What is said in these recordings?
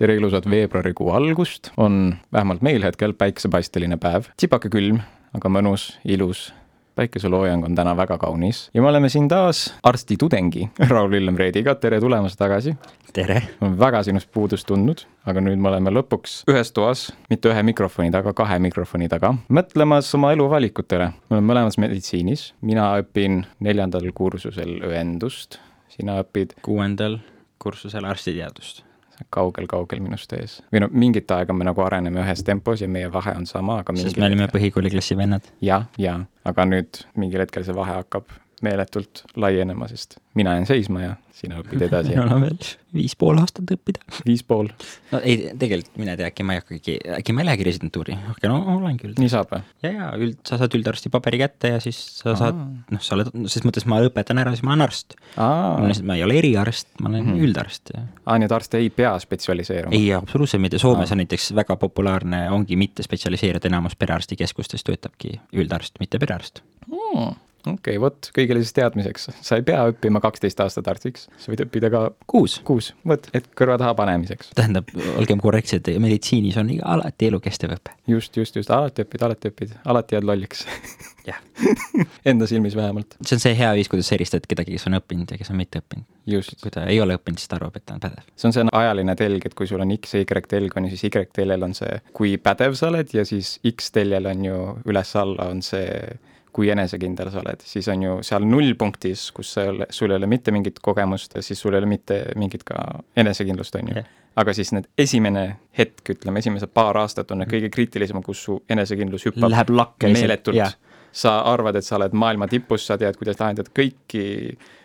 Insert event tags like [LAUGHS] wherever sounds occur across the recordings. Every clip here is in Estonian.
tere ilusat veebruarikuu algust, on vähemalt meil hetkel päiksepaisteline päev, tsipake külm, aga mõnus, ilus. Päikeseloojang on täna väga kaunis. Ja me oleme siin taas arstitudengi [LAUGHS] Raul Villem Reediga, tere tulemast tagasi. tere! olen väga sinust puudust tundnud, aga nüüd me oleme lõpuks ühes toas, mitte ühe mikrofoni taga, kahe mikrofoni taga, mõtlemas oma eluvalikutele. me oleme mõlemas meditsiinis, mina õpin neljandal kursusel õendust, sina õpid? Kuuendal kursusel arstiteadust kaugel-kaugel minust ees. või no mingit aega me nagu areneme ühes tempos ja meie vahe on sama, aga sest me olime põhikooliklassi vennad. jah, ja, ja, aga nüüd mingil hetkel see vahe hakkab meeletult laienema, sest mina jään seisma ja sina õpid edasi minul [LAUGHS] on veel viis pool aastat õppida. viis pool? no ei, tegelikult mine tea, äkki ma ei hakkagi, äkki ma ei lähegi residentuuri, okei, no olengi üld. nii saab või? ja, ja üld, sa saad üldarsti paberi kätte ja siis sa Aa. saad, noh, sa oled, ses mõttes ma õpetan ära, siis ma olen arst. ma ei ole eriarst, ma olen hmm. üldarst. aa, nii et arst ei pea spetsialiseeruma? ei, absoluutselt mitte, Soomes Aa. on näiteks väga populaarne, ongi mitte spetsialiseeruda, enamus perearstikeskustes töötabki üldarst, mitte perearst hmm okei okay,, vot kõigile siis teadmiseks, sa ei pea õppima kaksteist aastat arstiks, sa võid õppida ka kuus, kuus, vot, et kõrva taha panemiseks. tähendab, olgem korrektsed, meditsiinis on alati elukestev õpe. just, just, just, alati õpid, alati õpid, alati jääd lolliks jah [LAUGHS] Enda silmis vähemalt. see on see hea viis, kuidas sa eristad kedagi, kes on õppinud ja kes on mitte õppinud. kui ta ei ole õppinud, siis ta arvab, et ta on pädev. see on see ajaline telg, et kui sul on X ja Y telg on ju, siis Y teljel on see, kui pädev sa oled ja siis X teljel on ju üles-alla on see kui enesekindel sa oled, siis on ju seal nullpunktis, kus sa ei ole, sul ei ole mitte mingit kogemust, siis sul ei ole mitte mingit ka enesekindlust, on ju. Aga siis need esimene hetk, ütleme, esimesed paar aastat on need kõige kriitilisemad, kus su enesekindlus hüppab Läheb lakke meeletult. Sa arvad, et sa oled maailma tipus, sa tead, kuidas lahendada kõiki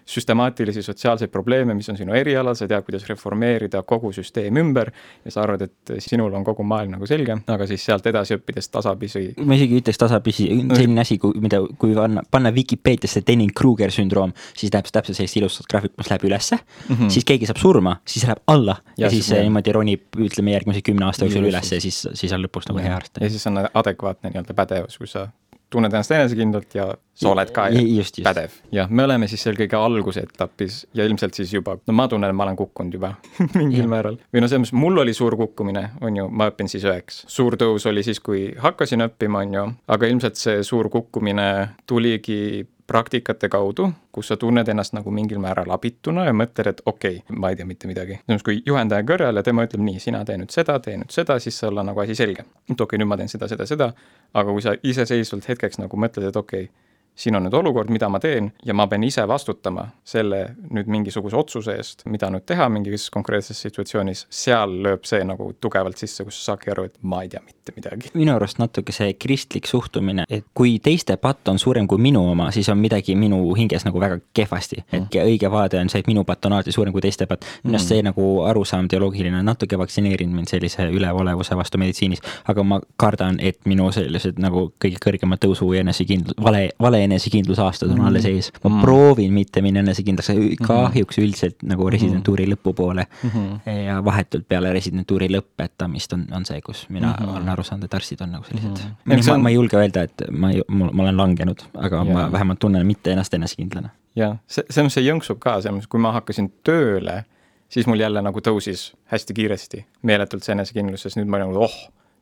süstemaatilisi sotsiaalseid probleeme, mis on sinu erialal, sa tead, kuidas reformeerida kogu süsteem ümber ja sa arvad, et sinul on kogu maailm nagu selge, aga siis sealt edasi õppides tasapisi. ma isegi ütleks tasapisi, selline asi, kui, mida, kui panna, panna Vikipeediasse Denning-Kruger sündroom, siis läheb täpselt sellist ilusat graafikut, mis läheb ülesse mm, -hmm. siis keegi saab surma, siis läheb alla ja, ja siis jah. niimoodi ronib, ütleme järgmise kümne aasta jooksul üles ja siis, siis on lõpuks nagu hea arst. ja siis on adekvaatne nii-öelda pädevus, kui sa tunned ennast enesekindlalt ja sa oled ka just, just. pädev. jah, me oleme siis seal kõige alguse etapis ja ilmselt siis juba, no ma tunnen, et ma olen kukkunud juba [LAUGHS] mingil määral. või no selles mõttes, mul oli suur kukkumine, on ju, ma õpin siis üheks. suur tõus oli siis, kui hakkasin õppima, on ju, aga ilmselt see suur kukkumine tuligi praktikate kaudu, kus sa tunned ennast nagu mingil määral abituna ja mõtled, et okei okay,, ma ei tea mitte midagi. mõttes, kui juhendaja kõrval ja tema ütleb nii, sina tee nüüd seda, tee nüüd seda, siis sul on nagu asi selge. et okei okay,, nüüd ma teen seda, seda, seda, aga kui sa iseseisvalt hetkeks nagu mõtled, et okei okay,, siin on nüüd olukord, mida ma teen ja ma pean ise vastutama selle nüüd mingisuguse otsuse eest, mida nüüd teha mingis konkreetses situatsioonis, seal lööb see nagu tugevalt sisse, kus sa saadki aru, et ma ei tea mitte midagi. minu arust natuke see kristlik suhtumine, et kui teiste patt on suurem kui minu oma, siis on midagi minu hinges nagu väga kehvasti mm.. et õige vaade on see, et minu patt on alati suurem kui teiste patt. minu arust mm. see nagu arusaam teoloogiline natuke vaktsineerinud mind sellise üleolevuse vastu meditsiinis, aga ma kardan, et minu sellised nagu kõige kõrgema tõusu ja enesekindlus, vale, vale enesekindlusaastad on mm. alles ees. ma mm. proovin mitte minna enesekindlaks, mm-hmm. kahjuks üldiselt nagu residentuuri mm. lõpupoole mm. -hmm. ja vahetult peale residentuuri lõpetamist on, on see, kus mina mm -hmm. olen aru saanud, et arstid on nagu sellised mm. -hmm. Ma, on... ma ei julge öelda, et ma, ma olen langenud, aga yeah. ma vähemalt tunnen mitte ennast enesekindlana. jah, see, selles mõttes see jõnksub ka, selles mõttes, kui ma hakkasin tööle, siis mul jälle nagu tõusis hästi kiiresti meeletult see enesekindlus, sest nüüd ma nagu oh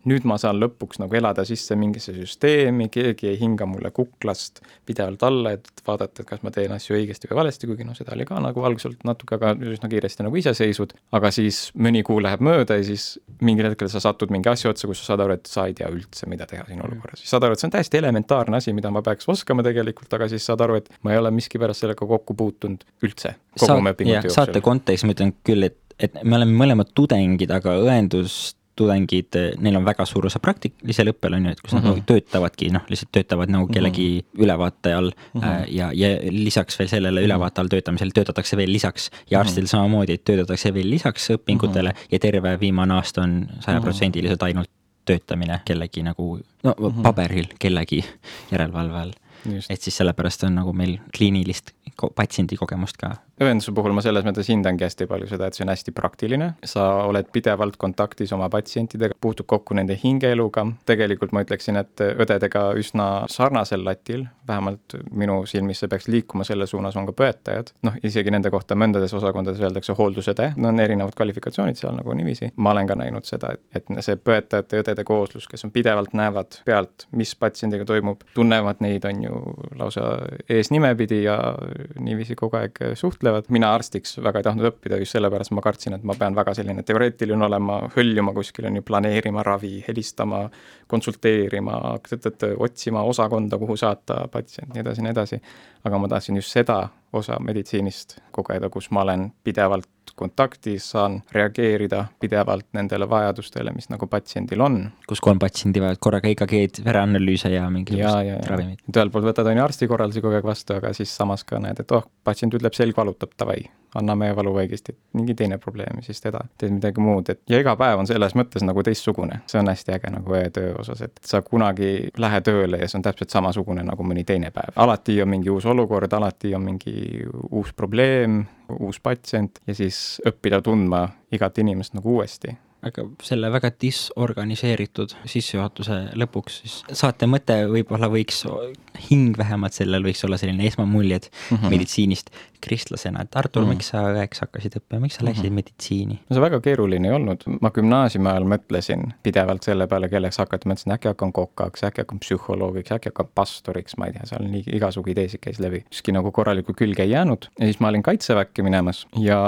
nüüd ma saan lõpuks nagu elada sisse mingisse süsteemi, keegi ei hinga mulle kuklast pidevalt alla, et vaadata, et kas ma teen asju õigesti või valesti, kuigi noh, seda oli ka nagu alguselt natuke, aga üsna kiiresti nagu iseseisvud, aga siis mõni kuu läheb mööda ja siis mingil hetkel sa satud mingi asja otsa, kus sa saad aru, et sa ei tea üldse, mida teha siin olukorras. siis saad aru, et see on täiesti elementaarne asi, mida ma peaks oskama tegelikult, aga siis saad aru, et ma ei ole miskipärast sellega kokku puutunud üldse kogu oma õpingute jooksul. saate kontekstis ma ütlen küll, et, et me oleme mõlemad tudengid, aga õendust tudengid, neil on väga suur osa praktilisel õppel, on ju, et kus mm -hmm. nad nagu töötavadki, noh, lihtsalt töötavad nagu mhm. kellegi mm -hmm. ülevaate all mm -hmm. ja, ja lisaks veel sellele mhm. ülevaate all töötamisel töötatakse veel lisaks ja mhm. arstil mm -hmm. samamoodi, et töötatakse veel lisaks õpingutele mm -hmm. ja terve viimane aasta on sajaprotsendiliselt ainult töötamine kellegi nagu, no mm -hmm. paberil kellegi järelevalve all. et siis sellepärast on nagu meil kliinilist patsiendi kogemust ka õenduse puhul ma selles mõttes hindangi hästi palju seda, et see on hästi praktiline, sa oled pidevalt kontaktis oma patsientidega, puutub kokku nende hingeeluga, tegelikult ma ütleksin, et õdedega üsna sarnasel latil, vähemalt minu silmis see peaks liikuma selle suunas, on ka põetajad, noh, isegi nende kohta mõndades osakondades öeldakse hooldusõde, no on erinevad kvalifikatsioonid seal nagu niiviisi, ma olen ka näinud seda, et, see põetajate ja õdede kooslus, kes on pidevalt, näevad pealt, mis patsiendiga toimub, tunnevad neid, on ju, lausa ees nimepidi ja niiviisi kogu aeg suhtlevad, mina arstiks väga ei tahtnud õppida just sellepärast, ma kartsin, et ma pean väga selline teoreetiline olema, hõljuma kuskil, on ju, planeerima ravi, helistama, konsulteerima, otsima osakonda, kuhu saata patsient, nii edasi, nii edasi. aga ma tahtsin just seda osa meditsiinist kogeda, kus ma olen pidevalt kontaktis, saan reageerida pidevalt nendele vajadustele, mis nagu patsiendil on. kus kolm patsienti vajavad korraga EKG-d, vereanalüüse ja mingisugust ravimit. ühelt poolt võtad, on ju, arsti korraldusi kogu aeg vastu, aga siis samas ka näed, et oh, patsient ütleb, selg valutab, davai, anname valuvõigist, et mingi teine probleem, siis teda, teed midagi muud, et ja iga päev on selles mõttes nagu teistsugune. see on hästi äge nagu öötöö osas, et sa kunagi lähe tööle ja see on täpselt samasugune nagu mõni teine päev. alati on mingi uus olukord, alati on mingi uus probleem, uus patsient ja siis õppida tundma igat inimest nagu uuesti aga selle väga disorganiseeritud sissejuhatuse lõpuks siis saate mõte võib-olla võiks, hing vähemalt sellel võiks olla selline esmamuljed mm -hmm. meditsiinist kristlasena, et Artur mm, miks sa õeks hakkasid õppima, miks sa läksid mm -hmm. meditsiini? no see väga keeruline ei olnud, ma gümnaasiumi ajal mõtlesin pidevalt selle peale, kelleks hakata, mõtlesin äkki hakkan kokaks, äkki hakkan psühholoogiks, äkki hakkan pastoriks, ma ei tea, seal nii igasugu ideesid käis läbi. ükski nagu korralikku külge ei jäänud ja siis ma olin kaitseväkke minemas ja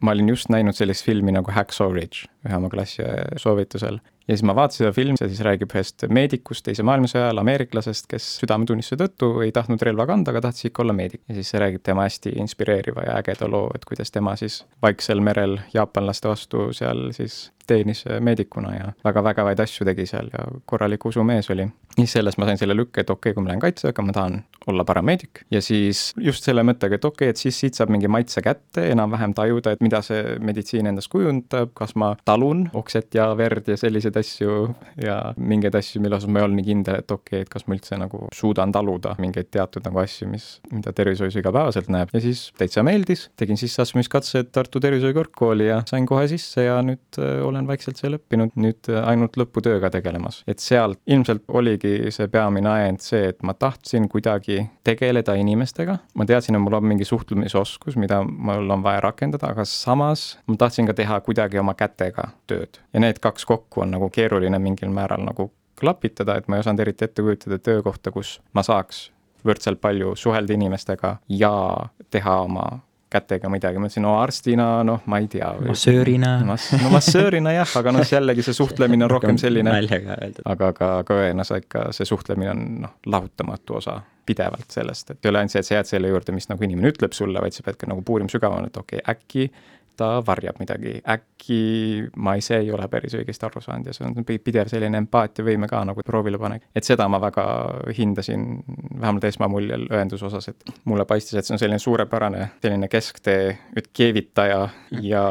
ma olin just näinud sellist filmi nagu Hacksaw Ridge ühe oma klassi soovitusel ja siis ma vaatasin seda filmi, see siis räägib ühest meedikust teise maailmasõja ajal, ameeriklasest, kes südametunnistuse tõttu ei tahtnud relva kanda, aga tahtis ikka olla meedik. ja siis see räägib tema hästi inspireeriva ja ägeda loo, et kuidas tema siis Vaiksel merel jaapanlaste vastu seal siis teenis meedikuna ja väga vägevaid asju tegi seal ja korralik usumees oli. siis sellest ma sain selle lükke, et okei okay,, kui ma lähen kaitseväkke, ma tahan olla parameedik ja siis just selle mõttega, et okei okay,, et siis siit saab mingi maitse kätte, enam-vähem tajuda, et mida see meditsiin endast kujundab, kas ma talun okset ja verd ja selliseid asju ja mingeid asju, mille osas ma ei olnud nii kindel, et okei okay,, et kas ma üldse nagu suudan taluda mingeid teatud nagu asju, mis, mida tervishoius igapäevaselt näeb ja siis täitsa meeldis, tegin sisseastumiskatsed Tartu Tervishoiu Kõrgkooli ja sain kohe sisse ja nüüd äh, olen vaikselt seal õppinud, nüüd äh, ainult lõputööga tegelemas. et sealt ilmselt oligi see peamine ajend see, et ma tahtsin kuidagi tegeleda inimestega, ma teadsin, et mul on mingi suhtlemisoskus, mida mul on vaja rakendada, aga samas ma tahtsin ka teha kuidagi oma kätega tööd. ja need kaks kokku on nagu keeruline mingil määral nagu klapitada, et ma ei osanud eriti ette kujutada töökohta, kus ma saaks võrdselt palju suhelda inimestega ja teha oma kätega midagi, ma ütlesin, no arstina, noh, ma ei tea. massöörina. no massöörina jah, aga noh, jällegi see suhtlemine on rohkem selline. aga, aga, aga õena sa ikka, see suhtlemine on noh, lahutamatu osa pidevalt sellest, et ei ole ainult see, et sa jääd selle juurde, mis nagu inimene ütleb sulle, vaid sa pead ka nagu puurima sügavamalt, et okei okay,, äkki ta varjab midagi, äkki ma ise ei ole päris õigesti aru saanud ja see on pidev selline empaatiavõime ka nagu proovile panek. et seda ma väga hindasin, vähemalt esmamuljel õenduse osas, et mulle paistis, et see on selline suurepärane selline kesktee keevitaja ja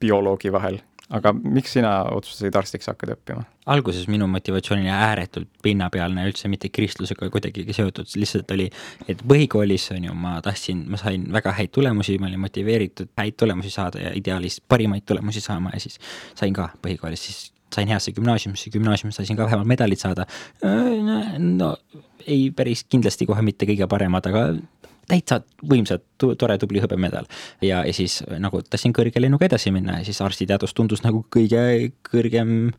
bioloogi vahel aga miks sina otsustasid arstiks hakata õppima? alguses minu motivatsioon oli ääretult pinnapealne, üldse mitte kristlusega kuidagi seotud, lihtsalt oli, et põhikoolis on ju, ma tahtsin, ma sain väga häid tulemusi, ma olin motiveeritud häid tulemusi saada ja ideaalis parimaid tulemusi saama ja siis sain ka põhikoolis, siis sain heasse gümnaasiumisse, gümnaasiumis sain ka vähemalt medalid saada. no ei, päris kindlasti kohe mitte kõige paremad, aga täitsa võimsad, tore, tubli hõbemedal. ja, ja siis nagu tahtsin kõrge lennuga edasi minna ja siis arstiteadus tundus nagu kõige kõrgem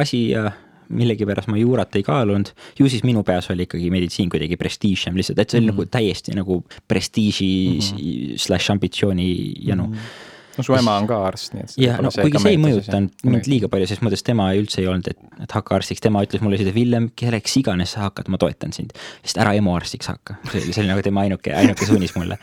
asi ja millegipärast ma juurat ei kaalunud, ju siis minu peas oli ikkagi meditsiin kuidagi prestiižsem lihtsalt, et see oli mm -hmm. nagu täiesti nagu prestiiži mm -hmm. slaš ambitsiooni janu mm. -hmm no su ema on ka arst, nii et. jah, no kuigi see ei mõjutanud mind liiga palju, ses mõttes tema üldse ei olnud, et, et hakka arstiks, tema ütles mulle lihtsalt, et Villem, kelleks iganes sa hakkad, ma toetan sind. sest ära EMO arstiks hakka, see oli, see oli nagu tema ainuke, ainuke suunis mulle.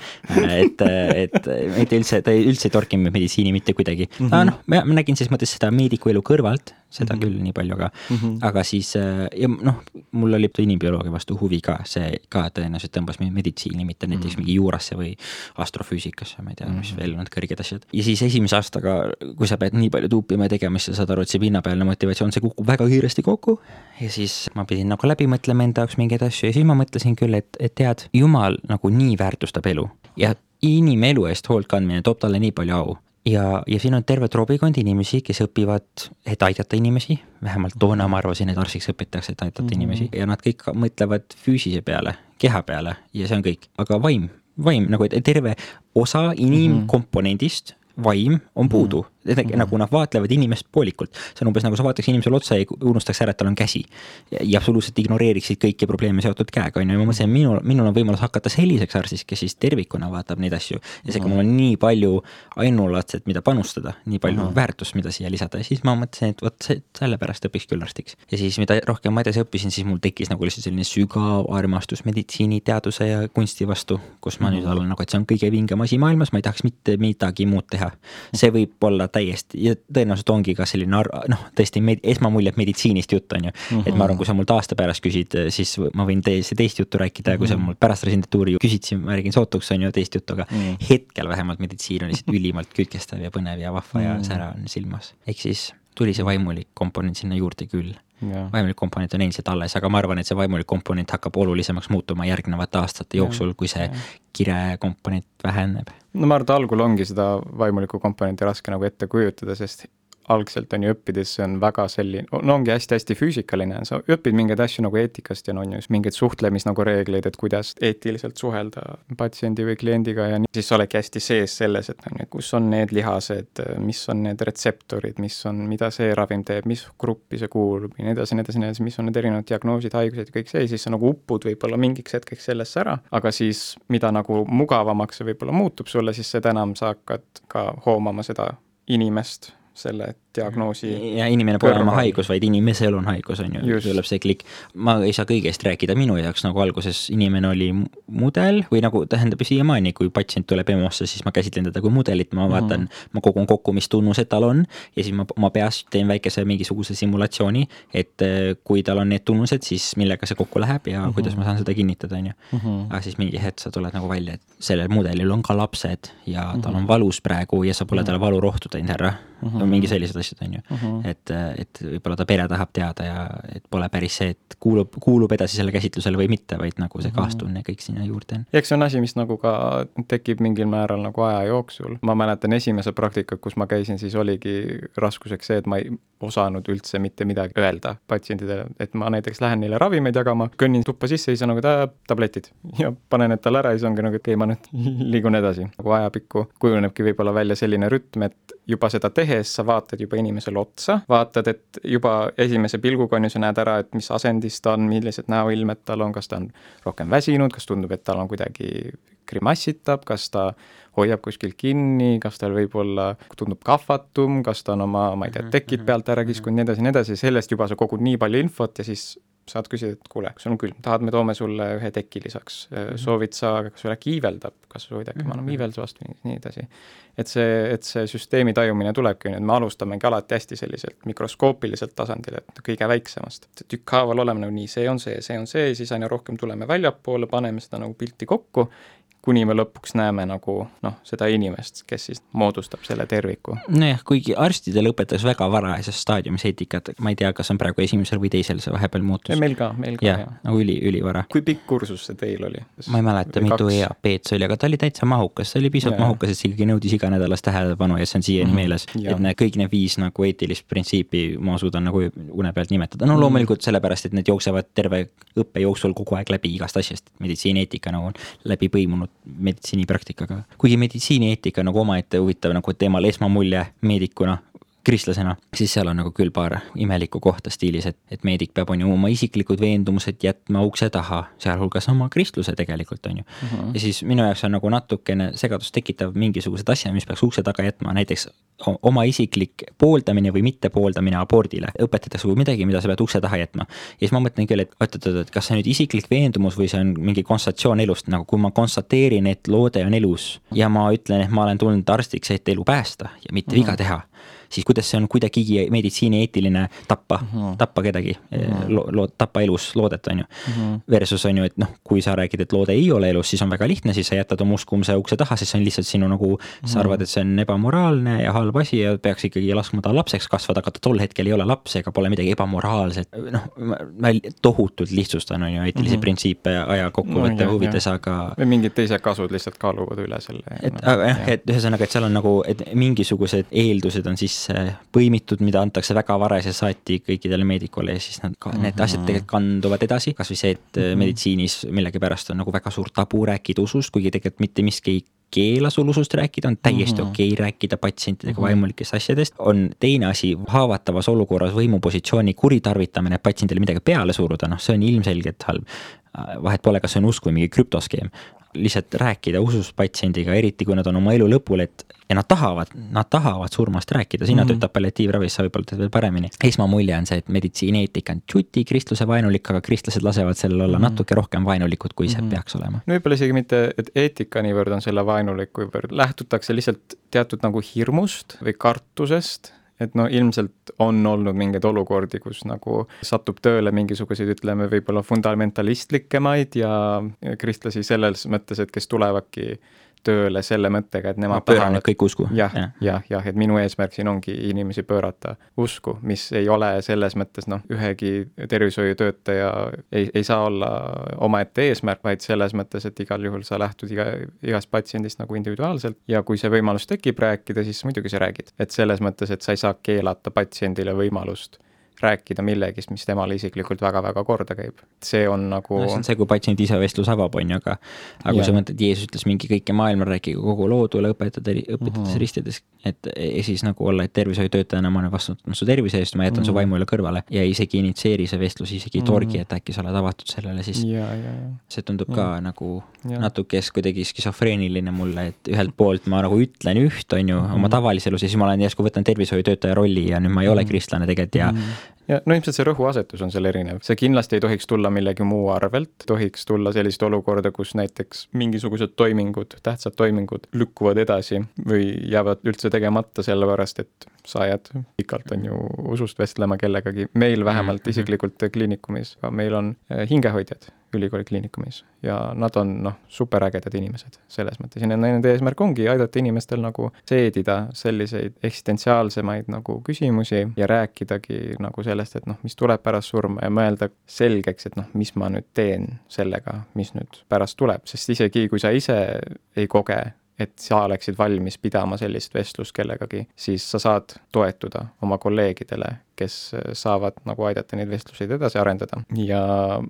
et, et mitte üldse, ta üldse ei torkinud meditsiini mitte kuidagi mm. -hmm. aga noh, ma nägin ses mõttes seda meediku elu kõrvalt seda mm -hmm. küll nii palju, aga mm, -hmm. aga siis äh, ja noh, mul oli inimbioloogia vastu huvi ka, see ka tõenäoliselt tõmbas mind meditsiini, mitte näiteks mm -hmm. mingi juurasse või astrofüüsikasse, ma ei tea mm, -hmm. mis veel need kõrged asjad. ja siis esimese aastaga, kui sa pead nii palju tuupima ja tegema, siis sa saad aru, et see pinnapealne motivatsioon, see kukub väga kiiresti kokku. ja siis ma pidin nagu läbi mõtlema enda jaoks mingeid asju ja siis ma mõtlesin küll, et, et tead, jumal nagu nii väärtustab elu ja inimelu eest hoolt kandmine toob talle nii palju au ja, ja siin on terve trobikond inimesi, kes õpivad, et aidata inimesi, vähemalt toona ma arvasin, et arstiks õpitakse, et aidata mm -hmm. inimesi. Ja nad kõik mõtlevad füüsise peale, keha peale. Ja see on kõik, aga vaim, vaim nagu terve osa inimkomponendist vaim on puudu. mm, -hmm. Nagu, nagu nad vaatlevad inimest poolikult. see on umbes nagu sa vaataks inimesele otsa ja unustaks ära, et tal on käsi. ja absoluutselt ignoreeriksid kõiki probleeme seotud käega, on ju, ja ma mõtlesin, minul, minul on võimalus hakata selliseks arstiks, kes siis tervikuna vaatab neid asju. ja seega mul on nii palju ainulaadset, mida panustada, nii palju mm -hmm. väärtust, mida siia lisada ja siis ma mõtlesin, et vot sellepärast õpiks küll arstiks. ja siis, mida rohkem ma edasi õppisin, siis mul tekkis nagu lihtsalt selline sügav armastus meditsiini, teaduse ja kunsti vastu, kus ma mm -hmm. nüüd olen nagu, et see on kõige vingem asi maailmas, ma ei tahaks mitte midagi muud teha. see võib olla täiesti ja tõenäoliselt ongi ka selline noh, tõesti med, esmamulje meditsiinist jutt on ju mm. -hmm. et ma arvan, kui sa mult aasta pärast küsid, siis ma võin täiesti teist juttu rääkida ja kui mm -hmm. sa mhm. mult pärast residentuuri küsid, siis ma räägin sootuks on ju teist juttu, aga mm -hmm. hetkel vähemalt meditsiin on lihtsalt ülimalt kütkestav ja põnev ja vahva mm -hmm. ja sära on silmas. ehk siis tuli see vaimulik komponent sinna juurde küll. Vaimulik komponent on endiselt alles, aga ma arvan, et see vaimulik komponent hakkab olulisemaks muutuma järgnevate aastate jooksul, kui see kire komponent väheneb. No ma arvan, et algul ongi seda vaimulikku komponenti raske nagu ette kujutada, sest algselt on ju õppides, see on väga selline, no ongi hästi-hästi füüsikaline, sa õpid mingeid asju nagu eetikast ja no on ju mingeid suhtlemis nagu reegleid, et kuidas eetiliselt suhelda patsiendi või kliendiga ja nii, siis sa oledki hästi sees selles, et on ju, kus on need lihased, mis on need retseptorid, mis on, mida see ravim teeb, mis gruppi see kuulub ja nii edasi, nii edasi, nii edasi, mis on need erinevad diagnoosid, haigused ja kõik see, siis sa nagu upud võib-olla mingiks hetkeks sellesse ära, aga siis mida nagu mugavamaks see võib-olla muutub sulle, siis seda enam sa hakkad ka hoomama seda inimest selle diagnoosi. ja inimene pole oma haigus, vaid inimesel on haigus, on ju, tuleb see klikk. ma ei saa kõigest rääkida, minu jaoks nagu alguses inimene oli mudel või nagu tähendab siiamaani, kui patsient tuleb EMO-sse, siis ma käsitlen teda kui mudelit, ma vaatan mm, -hmm. ma kogun kokku, mis tunnused tal on ja siis ma oma peas teen väikese mingisuguse simulatsiooni, et äh, kui tal on need tunnused, siis millega see kokku läheb ja mm -hmm. kuidas ma saan seda kinnitada, on ju. Mhm. aga siis mingi hetk sa tuled nagu välja, et sellel mudelil on ka lapsed ja tal mm -hmm. on valus praegu ja sa pole talle valurohtu teinud ära mm. -hmm. Mingi sellised asjad, on ju uh. -huh. et, et võib-olla ta pere tahab teada ja et pole päris see, et kuulub, kuulub edasi selle käsitlusele või mitte, vaid nagu see kaastunne kõik sinna juurde on. eks see on asi, mis nagu ka tekib mingil määral nagu aja jooksul. ma mäletan esimese praktikat, kus ma käisin, siis oligi raskuseks see, et ma ei osanud üldse mitte midagi öelda patsientidele, et ma näiteks lähen neile ravimeid jagama, kõnnin tuppa sisse, siis on nagu tabletid ja panen need talle ära ja siis ongi nagu, et okei okay,, ma nüüd [LAUGHS] liigun edasi. nagu ajapikku kujunebki võib-olla välja selline rütm, et juba seda tehes sa vaatad juba inimesele otsa, vaatad, et juba esimese pilguga on ju, sa näed ära, et mis asendis ta on, millised näoilmed tal on, kas ta on rohkem väsinud, kas tundub, et tal on kuidagi grimassitab, kas ta hoiab kuskil kinni, kas tal võib-olla tundub kahvatum, kas ta on oma, ma ei tea, tekid pealt ära kiskunud, nii edasi, nii edasi, sellest juba sa kogud nii palju infot ja siis saad küsida, et kuule, sul on külm, tahad, me toome sulle ühe teki lisaks, mhm. soovid sa, kas sul äkki iiveldab, kas soovid äkki, ma annan mhm. iivelduse vastu, nii edasi. et see, et see süsteemi tajumine tulebki, nüüd me alustamegi alati hästi selliselt mikroskoopiliselt tasandil, et kõige väiksemast, tükkhaaval oleme nagu nii, see on see, see on see, siis aina rohkem tuleme väljapoole, paneme seda nagu pilti kokku kuni me lõpuks näeme nagu noh, seda inimest, kes siis moodustab selle terviku. nojah, kuigi arstidele õpetatakse väga varajases staadiumis eetikat, ma ei tea, kas on praegu esimesel või teisel see vahepeal muutus. meil ka, meil ka jah ja.. nagu üli, ülivara. kui pikk kursus see teil oli? ma ei mäleta, mitu EAP-d see oli, aga ta oli täitsa mahukas, see oli piisavalt mahukas, et see ikkagi nõudis iganädalast tähelepanu ja see on siiani mm -hmm. meeles. et need kõik need viis nagu eetilist printsiipi ma suudan nagu une pealt nimetada, no mhm. loomulikult sellepärast, et need jooksevad terve õppe jooksul kogu aeg läbi igast asjast, meditsiinieetika nagu on läbi põimunud meditsiinipraktikaga. kuigi meditsiinieetika nagu omaette huvitav nagu teemal esmamulje meedikuna kristlasena, siis seal on nagu küll paar imelikku kohta stiilis, et, et meedik peab, on ju, oma isiklikud veendumused jätma ukse taha, sealhulgas oma kristluse tegelikult, on ju uh. Mhm. -huh. ja siis minu jaoks on nagu natukene segadust tekitav mingisugused asjad, mis peaks ukse taga jätma, näiteks oma isiklik pooldamine või mittepooldamine abordile õpetatakse kui midagi, mida sa pead ukse taha jätma. ja siis ma mõtlen küll, et oot-oot-oot, et kas see on nüüd isiklik veendumus või see on mingi konstatsioon elust, nagu kui ma konstateerin, et loode on elus ja ma ütlen, et ma olen tulnud arstiks, et elu päästa ja mitte uh -huh. viga mhm. teha siis kuidas see on kuidagigi meditsiinieetiline tappa mm, -hmm. tappa kedagi mm, -hmm. lo, lo, tappa elus loodet, on ju mm. -hmm. Versus on ju, et noh, kui sa räägid, et loode ei ole elus, siis on väga lihtne, siis sa jätad oma uskumuse ukse taha, sest see on lihtsalt sinu nagu mm, -hmm. sa arvad, et see on ebamoraalne ja halb asi ja peaks ikkagi laskma tal lapseks kasvada, aga ta tol hetkel ei ole laps ega pole midagi ebamoraalset. noh, ma tohutult lihtsustan, on ju, eetilisi mm -hmm. printsiipe aja kokkuvõtte no, huvides, aga. või mingid teised kasud lihtsalt kaaluvad üle selle. et no, aga jah, et ühesõnaga, et seal on nagu, et mingisugused eeldused on sisse põimitud, mida antakse väga varese saati kõikidele meedikule ja siis nad ka, need mm -hmm. asjad tegelikult kanduvad edasi, kasvõi see, et mm -hmm. meditsiinis millegipärast on nagu väga suur tabu rääkida usust, kuigi tegelikult mitte miski ei keela sul usust rääkida, on täiesti mm -hmm. okei okay rääkida patsientidega mm -hmm. vaimulikest asjadest. on teine asi, haavatavas olukorras võimupositsiooni kuritarvitamine, et patsiendile midagi peale suruda, noh, see on ilmselgelt halb. vahet pole, kas see on usk või mingi krüptoskeem lihtsalt rääkida usust patsiendiga, eriti kui nad on oma elu lõpul, et ja nad tahavad, nad tahavad surmast rääkida, sina mm -hmm. töötad palliatiivravis, sa võib-olla teed veel paremini. esmamulje on see, et meditsiinieetika on tšuti kristluse vaenulik, aga kristlased lasevad sellel olla mm -hmm. natuke rohkem vaenulikud, kui see mm -hmm. peaks olema. no võib-olla isegi mitte, et eetika niivõrd on selle vaenulik, kuivõrd lähtutakse lihtsalt teatud nagu hirmust või kartusest et no ilmselt on olnud mingeid olukordi, kus nagu satub tööle mingisuguseid, ütleme, võib-olla fundamentalistlikemaid ja kristlasi selles mõttes, et kes tulevadki tööle selle mõttega, et nemad tahavad kõik usku. jah, jah, jah, ja, et minu eesmärk siin ongi inimesi pöörata usku, mis ei ole selles mõttes noh, ühegi tervishoiutöötaja ei, ei saa olla omaette eesmärk, vaid selles mõttes, et igal juhul sa lähtud iga, igast patsiendist nagu individuaalselt ja kui see võimalus tekib rääkida, siis muidugi sa räägid. et selles mõttes, et sa ei saa keelata patsiendile võimalust rääkida millegist, mis temale isiklikult väga-väga korda käib. see on nagu no,. see on see, kui patsient ise vestlus avab, on ju, aga aga kui sa mõtled, Jeesus ütles mingi kõike maailma, rääkige kogu loodule, õpetada, õpetades mm -hmm. ristides, et ja siis nagu olla, et tervishoiutöötajana ma olen vastutanud su tervise eest, ma jätan mm -hmm. su mhm. vaimu üle kõrvale ja isegi initsieeri see vestlus, isegi ei torgi mm, -hmm. et äkki sa oled avatud sellele, siis ja, ja, ja. see tundub ja. ka nagu ja. natuke kuidagi skisofreeniline mulle, et ühelt poolt ma nagu ütlen üht, on ju mm, -hmm. oma tavalises elus ja siis ma olen järsku võtan tervishoiutöötaja rolli ja nüüd ma ei ole mm -hmm. kristlane tegelikult ja mm -hmm ja no ilmselt see rõhuasetus on seal erinev, see kindlasti ei tohiks tulla millegi muu arvelt, tohiks tulla sellist olukorda, kus näiteks mingisugused toimingud, tähtsad toimingud lükkuvad edasi või jäävad üldse tegemata, sellepärast et sa jääd pikalt, on ju, usust vestlema kellegagi, meil vähemalt mhm. isiklikult kliinikumis, meil on eh, hingehoidjad ülikooli kliinikumis. Ja nad on noh, superägedad inimesed selles mõttes. Ja nende eesmärk ongi aidata inimestel nagu seedida selliseid eksistentsiaalsemaid nagu küsimusi ja rääkidagi nagu sellest, et noh, mis tuleb pärast surma ja mõelda selgeks, et noh, mis ma nüüd teen sellega, mis nüüd pärast tuleb, sest isegi kui sa ise ei koge et sa oleksid valmis pidama sellist vestlust kellegagi, siis sa saad toetuda oma kolleegidele, kes saavad nagu aidata neid vestluseid edasi arendada. ja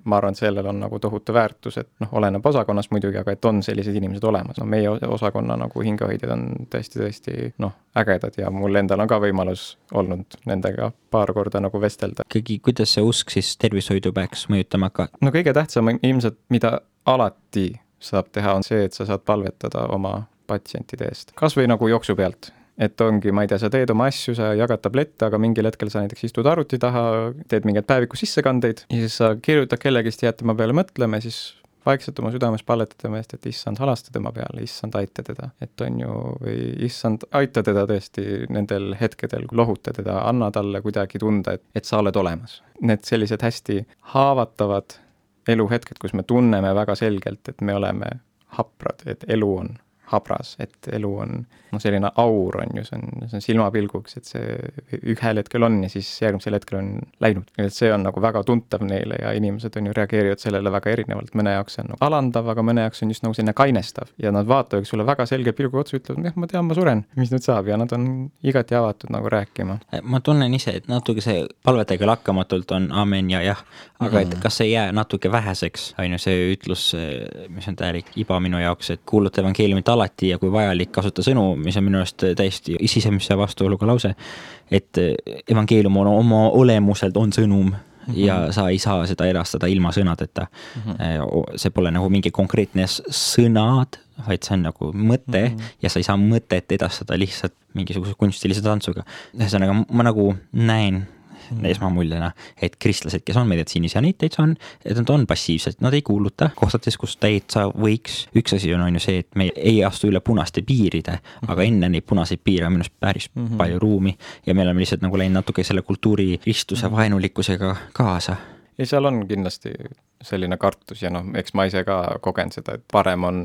ma arvan, et sellel on nagu tohutu väärtus, et noh, oleneb osakonnast muidugi, aga et on sellised inimesed olemas, no meie osakonna nagu hingehoidjad on tõesti-tõesti noh, ägedad ja mul endal on ka võimalus olnud nendega paar korda nagu vestelda. ikkagi, kuidas see usk siis tervishoidu peaks mõjutama ka? no kõige tähtsam ilmselt, mida alati saab teha, on see, et sa saad palvetada oma patsientide eest, kas või nagu jooksu pealt et ongi, ma ei tea, sa teed oma asju, sa jagad tablette, aga mingil hetkel sa näiteks istud arvuti taha, teed mingeid päeviku sissekandeid ja siis sa kirjutad kellegist, jääd tema peale mõtlema, siis vaikselt oma südames palvetad tema eest, et issand, halasta tema peale, issand, aita teda. et on ju, või issand, aita teda tõesti nendel hetkedel, lohuta teda, anna talle kuidagi tunda, et, et sa oled olemas. Need sellised hästi haavatavad eluhetked, kus me tunneme väga selgelt, et me oleme haprad, et elu on habras, et elu on noh, selline aur on ju, see on, see on silmapilguks, et see ühel hetkel on ja siis järgmisel hetkel on läinud. et see on nagu väga tuntav neile ja inimesed on ju, reageerivad sellele väga erinevalt, mõne jaoks see on nagu alandav, aga mõne jaoks on just nagu selline kainestav. ja nad vaatavad sulle väga selge pilguga otsa, ütlevad, jah, ma tean, ma suren, mis nüüd saab ja nad on igati avatud nagu rääkima. ma tunnen ise, et natuke see palvete küll hakkamatult on amen ja jah, aga mm et kas see ei jää natuke väheseks, on ju see ütlus, mis on täielik iba minu jaoks, et kuuluta evangeeliumit alati ja kui vajalik, kasuta sõnu mis on minu arust täiesti sisemise vastuoluga lause. et evangeelium on oma olemuselt on sõnum mm -hmm. ja sa ei saa seda edastada ilma sõnadeta mm. -hmm. see pole nagu mingi konkreetne sõnad, vaid see on nagu mõte mm -hmm. ja sa ei saa mõtet edastada lihtsalt mingisuguse kunstilise tantsuga. ühesõnaga, ma nagu näen mm. esmamuljena, et kristlased, kes on meditsiinis ja neid täitsa on, et nad on passiivsed, nad ei kuuluta kohtades, kus täitsa võiks. üks asi on, on ju see, et me ei astu üle punaste piiride mm, aga enne neid punaseid piire on minu arust päris mm -hmm. palju ruumi ja me oleme lihtsalt nagu läinud natuke selle kultuuri ristluse -hmm. vaenulikkusega kaasa ei, seal on kindlasti selline kartus ja noh, eks ma ise ka kogen seda, et parem on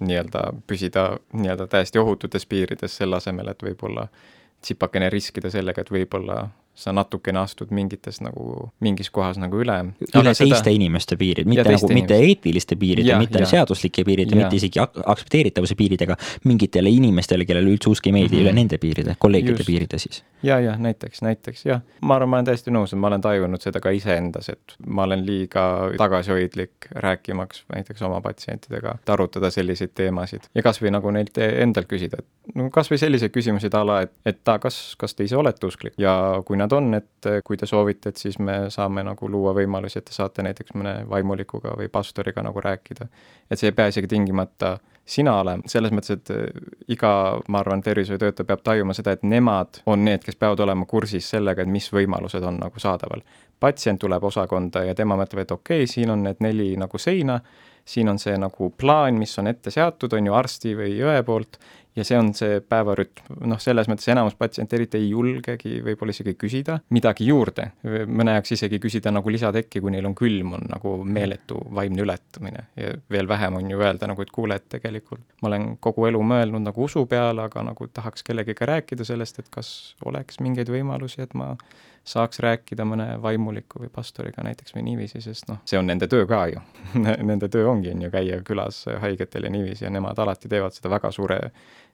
nii-öelda püsida nii-öelda täiesti ohututes piirides, selle asemel, et võib-olla tsipakene riskida sellega, et võib-olla sa natukene astud mingites nagu, mingis kohas nagu üle. üle teiste seda... inimeste piirid, mitte nagu, mitte eetiliste piiride, mitte ja. seaduslike piiride, mitte isegi ak aktsepteeritavuse piiridega, mingitele inimestele, kellele üldse usk ei meeldi mm, -hmm. üle nende piiride, kolleegide Just. piiride siis. ja, ja näiteks, näiteks jah, ma arvan, ma olen täiesti nõus, et ma olen tajunud seda ka iseendas, et ma olen liiga tagasihoidlik rääkimaks näiteks oma patsientidega, et arutada selliseid teemasid ja kasvõi nagu neilt endalt küsida, et no kasvõi selliseid küsimusi a la, et, et ta, kas, kas te ise olete usklik ja kui nad on, et kui te soovite, et siis me saame nagu luua võimalusi, et te saate näiteks mõne vaimulikuga või pastoriga nagu rääkida. et see ei pea isegi tingimata sina olema, selles mõttes, et iga, ma arvan, tervishoiutöötaja peab tajuma seda, et nemad on need, kes peavad olema kursis sellega, et mis võimalused on nagu saadaval. patsient tuleb osakonda ja tema mõtleb, et okei okay,, siin on need neli nagu seina, siin on see nagu plaan, mis on ette seatud, on ju, arsti või õe poolt, ja see on see päevarütm, noh, selles mõttes enamus patsiente eriti ei julgegi võib-olla isegi küsida midagi juurde, mõne jaoks isegi küsida nagu lisatekki, kui neil on külm, on nagu meeletu vaimne ületamine ja veel vähem on ju öelda nagu, et kuule, et tegelikult ma olen kogu elu mõelnud nagu usu peale, aga nagu tahaks kellegagi rääkida sellest, et kas oleks mingeid võimalusi, et ma saaks rääkida mõne vaimuliku või pastoriga näiteks või niiviisi, sest noh, see on nende töö ka ju. [LAUGHS] Nende töö ongi, on ju, käia külas haigetel ja niiviisi ja nemad alati teevad seda väga suure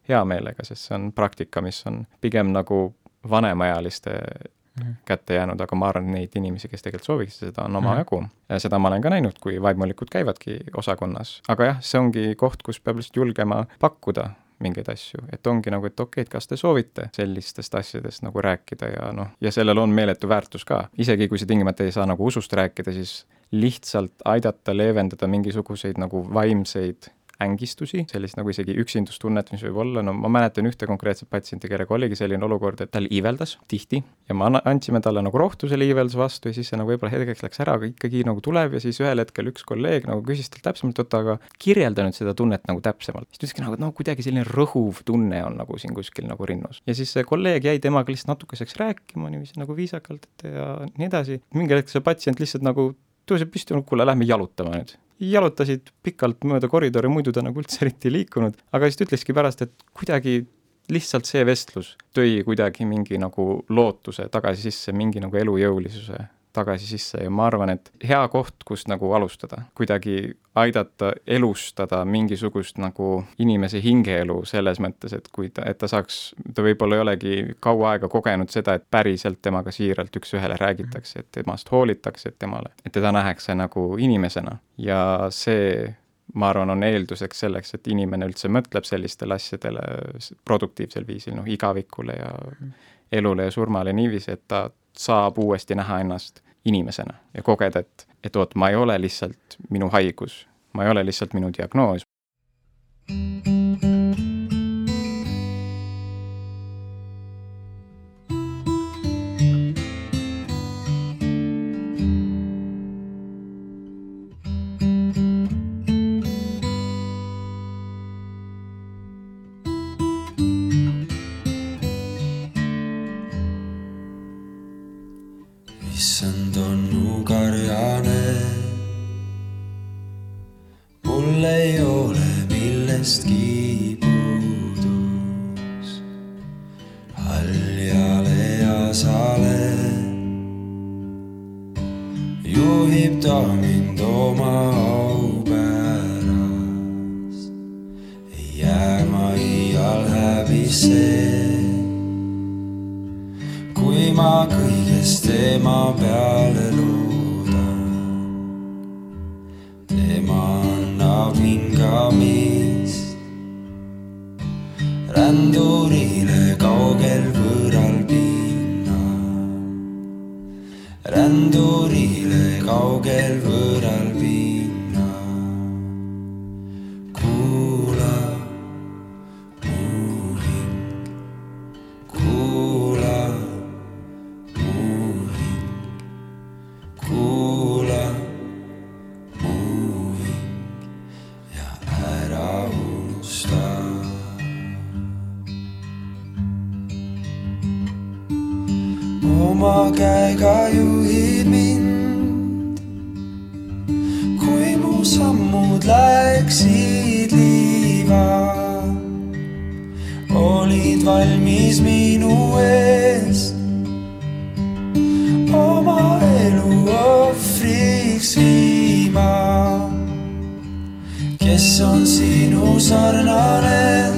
heameelega, sest see on praktika, mis on pigem nagu vanemaealiste mm. kätte jäänud, aga ma arvan, neid inimesi, kes tegelikult sooviksid seda, on omajagu. Mm.. seda ma olen ka näinud, kui vaimulikud käivadki osakonnas, aga jah, see ongi koht, kus peab lihtsalt julgema pakkuda mingeid asju, et ongi nagu, et okei okay,, et kas te soovite sellistest asjadest nagu rääkida ja noh, ja sellel on meeletu väärtus ka. isegi kui see tingimata ei saa nagu usust rääkida, siis lihtsalt aidata leevendada mingisuguseid nagu vaimseid ängistusi, sellist nagu isegi üksindustunnet, mis võib olla, no ma mäletan ühte konkreetset patsienti, kellega oligi selline olukord, et tal iiveldas tihti ja me andsime talle nagu rohtu selle iivelduse vastu ja siis see nagu võib-olla hetkeks läks ära, aga ikkagi nagu tuleb ja siis ühel hetkel üks kolleeg nagu küsis talt täpsemalt, oota, aga kirjelda nüüd seda tunnet nagu täpsemalt. siis ta ütleski nagu, et no kuidagi selline rõhuv tunne on nagu siin kuskil nagu rinnus. ja siis see kolleeg jäi temaga lihtsalt natukeseks rääkima niiviisi nagu viisakalt, ja nii edasi, mingil hetkel see patsient lihtsalt nagu tõuseb püsti, kuule, lähme jalutama nüüd. Jalutasid pikalt mööda koridori, muidu ta nagu üldse eriti ei liikunud, aga siis ta ütleski pärast, et kuidagi lihtsalt see vestlus tõi kuidagi mingi nagu lootuse tagasi sisse, mingi nagu elujõulisuse tagasi sisse ja ma arvan, et hea koht, kust nagu alustada, kuidagi aidata elustada mingisugust nagu inimese hingeelu selles mõttes, et kui ta, et ta saaks, ta võib-olla ei olegi kaua aega kogenud seda, et päriselt temaga siiralt üks-ühele räägitakse, et temast hoolitakse, et temale, et teda nähakse nagu inimesena. Ja see ma arvan, on eelduseks selleks, et inimene üldse mõtleb sellistele asjadele produktiivsel viisil, noh, igavikule ja elule ja surmale niiviisi, et ta saab uuesti näha ennast inimesena ja kogeda, et, et oot, ma ei ole lihtsalt minu haigus, ma ei ole lihtsalt minu diagnoos. Oma käega juhid mind. kui mu sammud läksid liiva, olid valmis minu eest oma elu ohvriks viima. kes on sinu sarnane?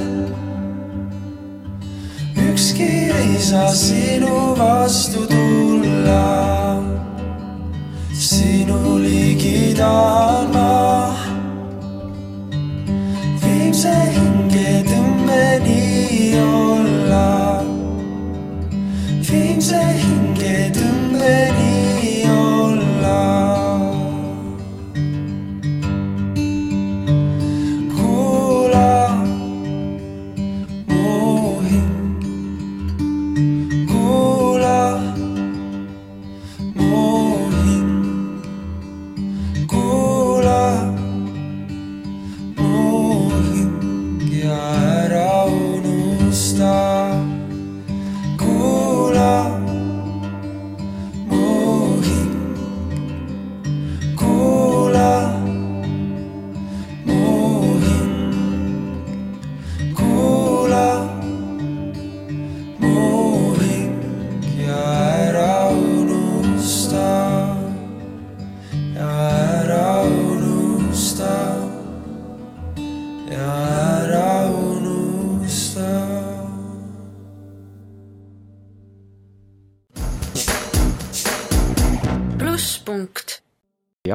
Saa sinu vastu tulla. sinu ligi tahan ma viimse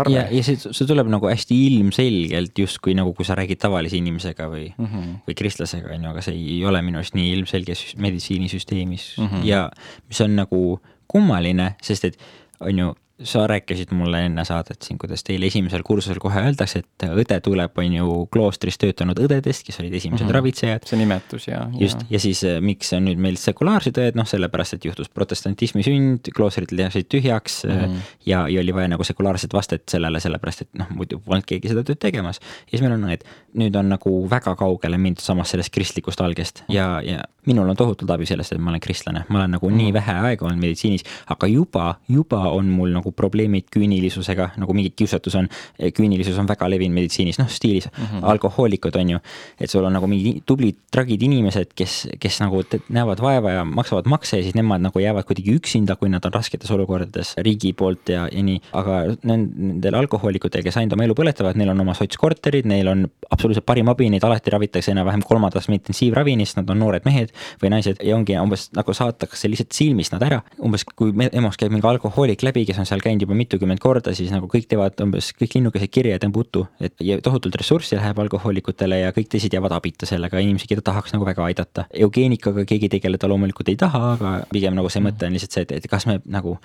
ja, ja see, see tuleb nagu hästi ilmselgelt justkui nagu, kui sa räägid tavalise inimesega või mm, -hmm. või kristlasega, on ju, aga see ei ole minu arust nii ilmselge süs- meditsiinisüsteemis mm -hmm. ja mis on nagu kummaline, sest et on ju, sa rääkisid mulle enne saadet siin, kuidas teil esimesel kursusel kohe öeldakse, et õde tuleb, on ju, kloostris töötanud õdedest, kes olid esimesed mm -hmm. ravitsejad. see nimetus ja. just, ja siis äh, miks on nüüd meil sekulaarsed õed, noh, sellepärast, et juhtus protestantismi sünd, kloostrid jääsid tühjaks mm -hmm. ja, ja oli vaja nagu sekulaarset vastet sellele, sellepärast et noh, muidu polnud keegi seda tööd tegemas. ja siis meil on õed, nüüd on nagu väga kaugele mindud samas sellest kristlikust algest ja, ja minul on tohutult abi sellest, et ma olen kristlane, ma olen nagu mm -hmm. nii vähe aega olnud meditsiinis, aga juba, juba on mul nagu probleemid küünilisusega, nagu mingi kiusatus on. küünilisus on väga levinud meditsiinis, noh stiilis mm -hmm. alkohoolikud on ju. et sul on nagu mingi tublid tragid inimesed, kes, kes nagu näevad vaeva ja maksavad makse ja siis nemad nagu jäävad kuidagi üksinda, kui nad on rasketes olukordades riigi poolt ja, ja nii. aga nendel alkohoolikutel, kes ainult oma elu põletavad, neil on oma sotskorterid, neil on absoluutselt parim abi, neid alati ravitakse enam-vähem kolmandas intensiivravinis, nad on noored mehed või naised ja ongi umbes nagu saatakse lihtsalt silmist nad ära. umbes kui EMO-s käib mingi alkohoolik läbi, kes on seal käinud juba mitukümmend korda, siis nagu kõik teevad umbes kõik linnukesed kirja ja tõmba uttu, et ja tohutult ressurssi läheb alkohoolikutele ja kõik teised jäävad abita sellega, inimesi, keda tahaks nagu väga aidata. eugeenikaga keegi tegeleda loomulikult ei taha, aga pigem nagu see mõte on lihtsalt see, et, et kas me nagu,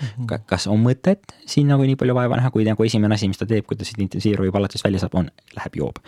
kas on mõtet siin nagu nii palju vaeva näha, kui nagu esimene asi, mis ta teeb, kui ta siit intensiivravi palatist välja saab, on, läheb joob.